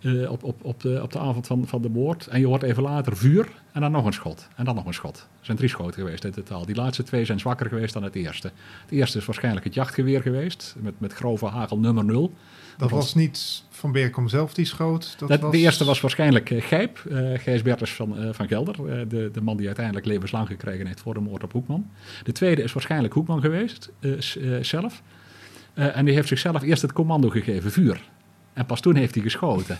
eh, op, op, op, de, op de avond van, van de moord. En je hoort even later vuur en dan nog een schot. En dan nog een schot. Er zijn drie schoten geweest in totaal. Die laatste twee zijn zwakker geweest dan het eerste. Het eerste is waarschijnlijk het jachtgeweer geweest. Met, met grove hagel nummer 0.
Dat
was-
niet Van Berkom zelf die schoot. Dat
Dat,
was...
De eerste was waarschijnlijk eh, Gijp, eh Gijs Bertens van, eh, van Gelder. de, de man die uiteindelijk levenslang gekregen heeft voor de moord op Hoekman. De tweede is waarschijnlijk Hoekman geweest, zelf. En die heeft zichzelf eerst het commando gegeven, vuur. En pas toen heeft hij geschoten.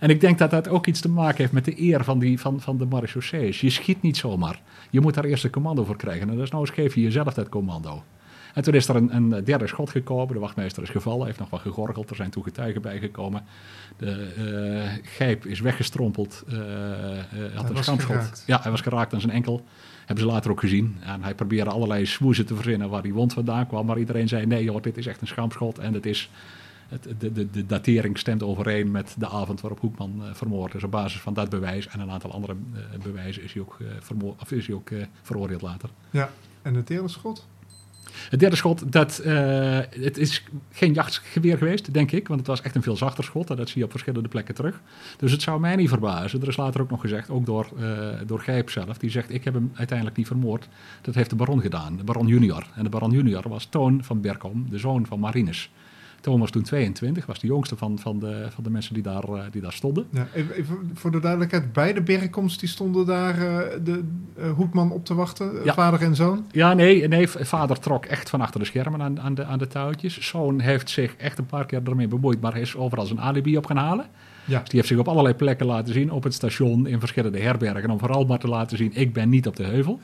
En ik denk dat dat ook iets te maken heeft met de eer van, die, van, van de marechaussees. Je schiet niet zomaar. Je moet daar eerst een commando voor krijgen. En dus nou eens geef je jezelf dat commando. En toen is er een, een derde schot gekomen. De wachtmeester is gevallen, heeft nog wat gegorgeld. Er zijn toen getuigen bijgekomen. De eh, gijp is weggestrompeld. eh, had een
was
schaamschot.
geraakt.
Ja, hij was geraakt aan zijn enkel. Hebben ze later ook gezien. En hij probeerde allerlei smoezen te verzinnen waar die wond vandaan kwam. Maar iedereen zei: nee, joh, dit is echt een schaamschot. En het is. De, de, de datering stemt overeen met de avond waarop Hoekman vermoord is. Op basis van dat bewijs en een aantal andere bewijzen is hij ook, vermoord, of is hij ook veroordeeld later.
Ja, en het derde schot?
Het derde schot, dat, eh, het is geen jachtgeweer geweest, denk ik. Want het was echt een veel zachter schot. En dat zie je op verschillende plekken terug. Dus het zou mij niet verbazen. Er is later ook nog gezegd, ook door, eh door Gijp zelf. Die zegt, ik heb hem uiteindelijk niet vermoord. Dat heeft de baron gedaan, de baron junior. En de baron junior was Toon van Berkom, de zoon van Marinus. Toon was toen 22, was de jongste van, van, de, van de mensen die daar, eh, die daar stonden.
Ja, even, voor de duidelijkheid. Beide Berkoms die stonden daar eh, de eh, Hoekman op te wachten.
Ja.
Vader en zoon.
Ja, nee, nee, vader trok echt van achter de schermen aan, aan, de, aan de touwtjes. Zoon heeft zich echt een paar keer ermee bemoeid, maar hij is overal zijn alibi op gaan halen.
Ja.
Dus die heeft zich op allerlei plekken laten zien, op het station, in verschillende herbergen, om vooral maar te laten zien, ik ben niet op de heuvel.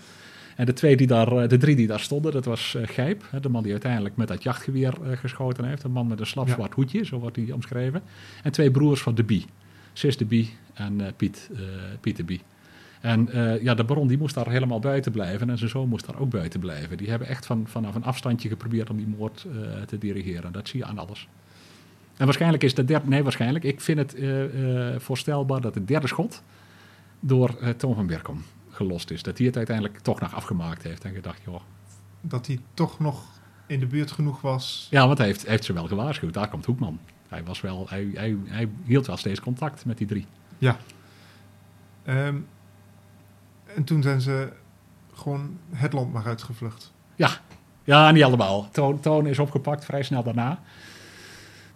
En de, twee die daar, eh, de drie die daar stonden, dat was eh, Gijp, hè, de man die uiteindelijk met dat jachtgeweer eh, geschoten heeft. Een man met een slap zwart hoedje, zo wordt hij omschreven. En twee broers van de Bie, Sis de Bie en Piet, Piet de Bie. En ja, de baron die moest daar helemaal buiten blijven en zijn zoon moest daar ook buiten blijven. Die hebben echt van, vanaf een afstandje geprobeerd om die moord te dirigeren. Dat zie je aan alles. En waarschijnlijk is de derde, nee waarschijnlijk, ik vind het voorstelbaar dat het derde schot door Toon van Berkom gelost is. Dat hij het uiteindelijk toch nog afgemaakt heeft en gedacht, joh.
Dat hij toch nog in de buurt genoeg was.
Ja, want hij heeft, heeft ze wel gewaarschuwd. Daar komt Hoekman. Hij, was wel, hij, hij, hij hield wel steeds contact met die drie.
Ja. Ehm, en toen zijn ze gewoon het land maar uitgevlucht.
Ja, niet allemaal. Toon, Toon is opgepakt vrij snel daarna.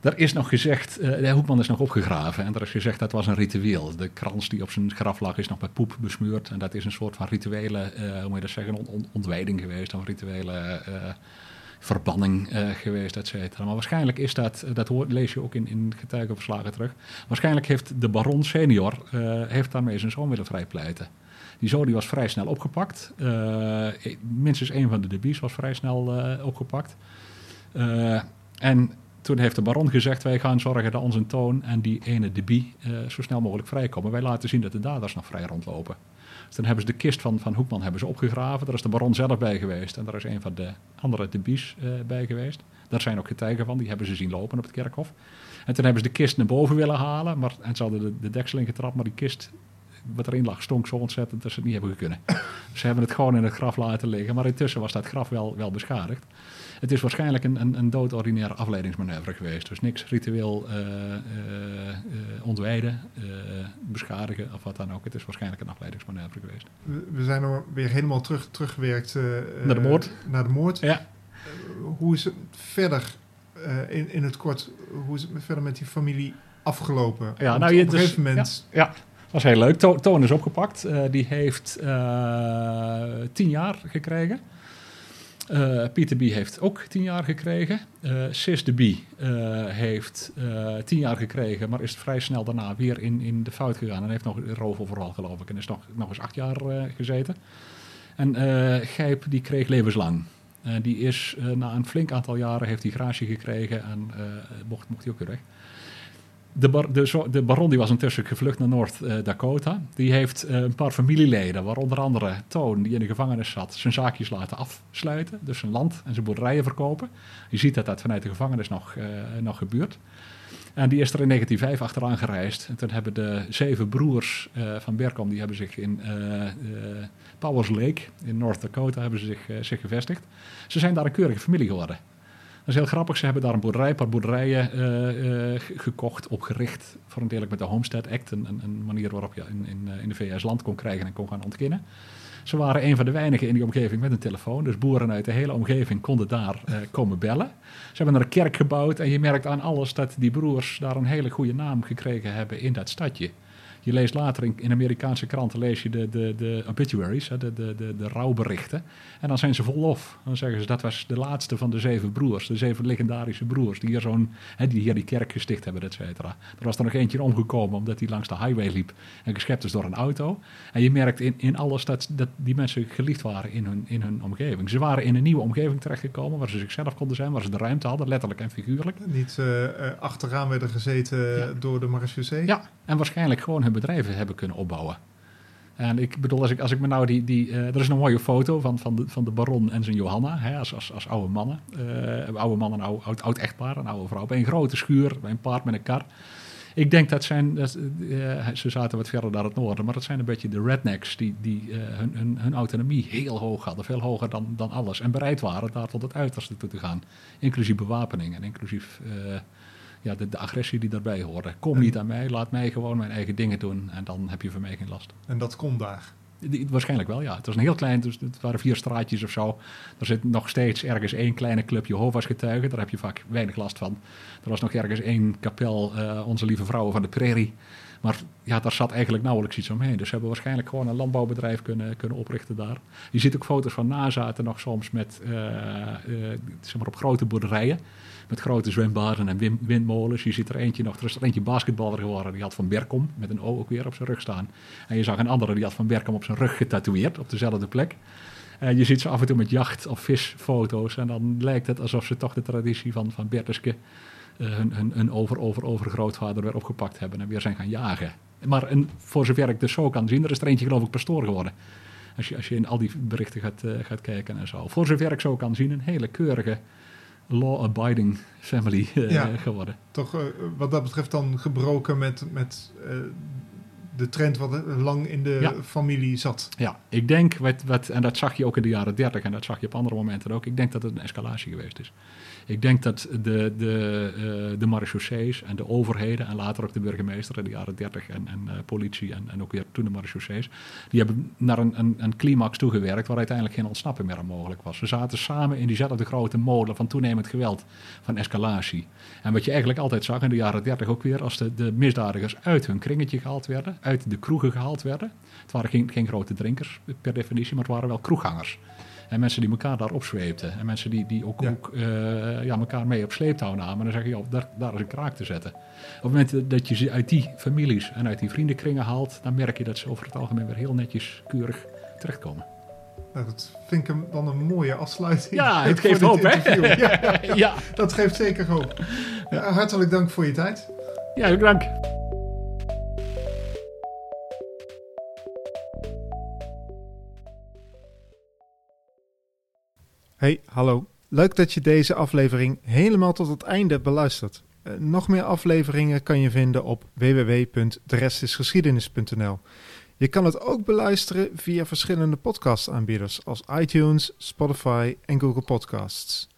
Er is nog gezegd, eh, de Hoekman is nog opgegraven en er is gezegd dat was een ritueel. De krans die op zijn graf lag is nog met poep besmeurd. En dat is een soort van rituele, eh, hoe moet je dat zeggen, on- on- ontwijding geweest. Of rituele eh, verbanning geweest, et cetera. Maar waarschijnlijk is dat, dat lees je ook in, in getuigenverslagen terug. Waarschijnlijk heeft de baron senior heeft daarmee zijn zoon willen vrijpleiten. Die zoon die was vrij snel opgepakt. minstens één van de debies was vrij snel opgepakt. en toen heeft de baron gezegd: Wij gaan zorgen dat onze toon en die ene debie uh, zo snel mogelijk vrijkomen. Wij laten zien dat de daders nog vrij rondlopen. Dus dan hebben ze de kist van, van Hoekman hebben ze opgegraven. Daar is de baron zelf bij geweest. En daar is een van de andere debies uh, bij geweest. Daar zijn ook getuigen van, die hebben ze zien lopen op het kerkhof. En toen hebben ze de kist naar boven willen halen. Maar, en ze hadden de, de deksel ingetrapt, maar die kist wat erin lag stonk zo ontzettend dat ze het niet hebben kunnen. ze hebben het gewoon in het graf laten liggen. Maar intussen was dat graf wel, wel beschadigd. Het is waarschijnlijk een, een, een doodordinaire afleidingsmanoeuvre geweest. Dus niks ritueel uh, uh, ontwijden, beschadigen of wat dan ook. Het is waarschijnlijk een afleidingsmanoeuvre geweest.
We, zijn er weer helemaal terug, teruggewerkt
naar de moord.
Naar de moord.
Ja.
hoe is het verder in, in het kort? Hoe is het verder met die familie afgelopen?
Ja, nou, je,
op een dus, gegeven moment.
Ja, ja. Dat was heel leuk. Toon is opgepakt. die heeft tien jaar gekregen. Uh, Pieter B. heeft ook tien jaar gekregen. Uh, Sis de B. Uh, heeft tien jaar gekregen, maar is vrij snel daarna weer in, in de fout gegaan. En heeft nog een roofoverval, geloof ik. En is nog, nog eens acht jaar gezeten. En Gijp, die kreeg levenslang. die is na een flink aantal jaren heeft hij gratie gekregen en mocht, mocht hij ook weer weg. De, de, de, baron die was intussen gevlucht naar Noord-Dakota. Die heeft uh, een paar familieleden, waaronder andere Toon, die in de gevangenis zat, zijn zaakjes laten afsluiten. Dus zijn land en zijn boerderijen verkopen. Je ziet dat dat vanuit de gevangenis nog, uh, nog gebeurt. En die is er in 1905 achteraan gereisd. En toen hebben de zeven broers van Berkom, die hebben zich in Powers Lake in North Dakota hebben ze zich, zich gevestigd. Ze zijn daar een keurige familie geworden. Dat is heel grappig. Ze hebben daar een boerderij, paar boerderijen uh, uh, gekocht, opgericht. Voor een met de Homestead Act. Een, een manier waarop je in, in, in, de VS land kon krijgen en kon gaan ontkennen. Ze waren een van de weinigen in die omgeving met een telefoon. Dus boeren uit de hele omgeving konden daar komen bellen. Ze hebben er een kerk gebouwd. En je merkt aan alles dat die broers daar een hele goede naam gekregen hebben in dat stadje. Je leest later in, in Amerikaanse kranten lees je de, de, de obituaries, de, de, de, de rouwberichten. En dan zijn ze vol lof. Dan zeggen ze dat was de laatste van de zeven broers, de zeven legendarische broers, die hier, zo'n, die, hier die kerk gesticht hebben, et cetera. Er was er nog eentje omgekomen omdat hij langs de highway liep en geschept is door een auto. En je merkt in, in alles dat, dat die mensen geliefd waren in hun, in hun omgeving. Ze waren in een nieuwe omgeving terechtgekomen waar ze zichzelf konden zijn, waar ze de ruimte hadden, letterlijk en figuurlijk.
Niet uh, achteraan werden gezeten door de marechaussee?
Ja, en waarschijnlijk gewoon hun bedrijven hebben kunnen opbouwen. En ik bedoel, als ik, als ik me nou die. die uh, er is een mooie foto van, van, de, van de baron en zijn Johanna, hè, als, als, als oude mannen. Uh, oude man en oud, oud, oud echtpaar, een oude vrouw. Bij een grote schuur, bij een paard met een kar. Ik denk dat zijn. Dat, uh, ze zaten wat verder naar het noorden, maar dat zijn een beetje de rednecks die, die hun, hun, hun, autonomie heel hoog hadden. Veel hoger dan, dan alles. En bereid waren daar tot het uiterste toe te gaan. Inclusief bewapening en inclusief ja, de, de, agressie die daarbij hoorde. Kom niet aan mij, laat mij gewoon mijn eigen dingen doen en dan heb je van mij geen last.
En dat kon daar?
waarschijnlijk wel, ja. Het was een heel klein, dus het waren vier straatjes of zo. Er zit nog steeds ergens één kleine club Jehovah's getuigen. Daar heb je vaak weinig last van. Er was nog ergens één kapel, uh, Onze Lieve Vrouwen van de Prairie. Maar ja, daar zat eigenlijk nauwelijks iets omheen. Dus ze hebben waarschijnlijk gewoon een landbouwbedrijf kunnen, kunnen oprichten daar. Je ziet ook foto's van nazaten nog soms met, uh, uh, zeg maar op grote boerderijen met grote zwembaden en windmolens. Je ziet er eentje nog, er is er eentje basketballer geworden, die had Van Berkom met een O ook weer op zijn rug staan. En je zag een andere, die had Van Berkom op zijn rug getatoeëerd, op dezelfde plek. En je ziet ze af en toe met jacht- of visfoto's. En dan lijkt het alsof ze toch de traditie van, van Bertuske, uh, hun, hun, hun over, over, overgrootvader weer opgepakt hebben en weer zijn gaan jagen. Maar en voor zover ik dus zo kan zien, er is er eentje geloof ik pastoor geworden. Als je, als je in al die berichten gaat, uh, gaat kijken en zo. Voor zover ik zo kan zien, een hele keurige law-abiding family uh, geworden.
Toch uh, wat dat betreft dan gebroken met, met uh, de trend wat lang in de ja. familie zat.
Ja, ik denk, wat, wat, en dat zag je ook in de jaren 30 en dat zag je op andere momenten ook, ik denk dat het een escalatie geweest is. Ik denk dat de, de, uh, de marechaussees en de overheden en later ook de burgemeester in de jaren 30 en, en uh, politie en, en ook weer toen de marechaussees, die hebben naar een, een, een climax toegewerkt waar uiteindelijk geen ontsnappen meer mogelijk was. We zaten samen in diezelfde grote molen van toenemend geweld, van escalatie. En wat je eigenlijk altijd zag in de jaren 30 ook weer, als de, de misdadigers uit hun kringetje gehaald werden, uit de kroegen gehaald werden. Het waren geen, geen grote drinkers per definitie, maar het waren wel kroeggangers. En mensen die elkaar daar opzweepten. En mensen die, die ook,
Ja.
ook eh, ja, elkaar mee op sleeptouw namen. En dan zeg je, joh, daar, daar is een kraak te zetten. Op het moment dat je ze uit die families en uit die vriendenkringen haalt... dan merk je dat ze over het algemeen weer heel netjes, keurig terechtkomen.
Nou, dat vind ik hem dan een mooie afsluiting.
Ja, het <laughs> geeft hoop, hè? <laughs>
Ja,
ja,
dat geeft zeker hoop. Ja, hartelijk dank voor je tijd.
ja dank.
Hey, hallo. Leuk dat je deze aflevering helemaal tot het einde hebt beluisterd. Eh, nog meer afleveringen kan je vinden op www.derestisgeschiedenis.nl. Je kan het ook beluisteren via verschillende podcastaanbieders als iTunes, Spotify en Google Podcasts.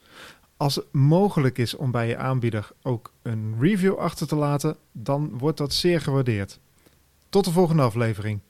Als het mogelijk is om bij je aanbieder ook een review achter te laten, dan wordt dat zeer gewaardeerd. Tot de volgende aflevering.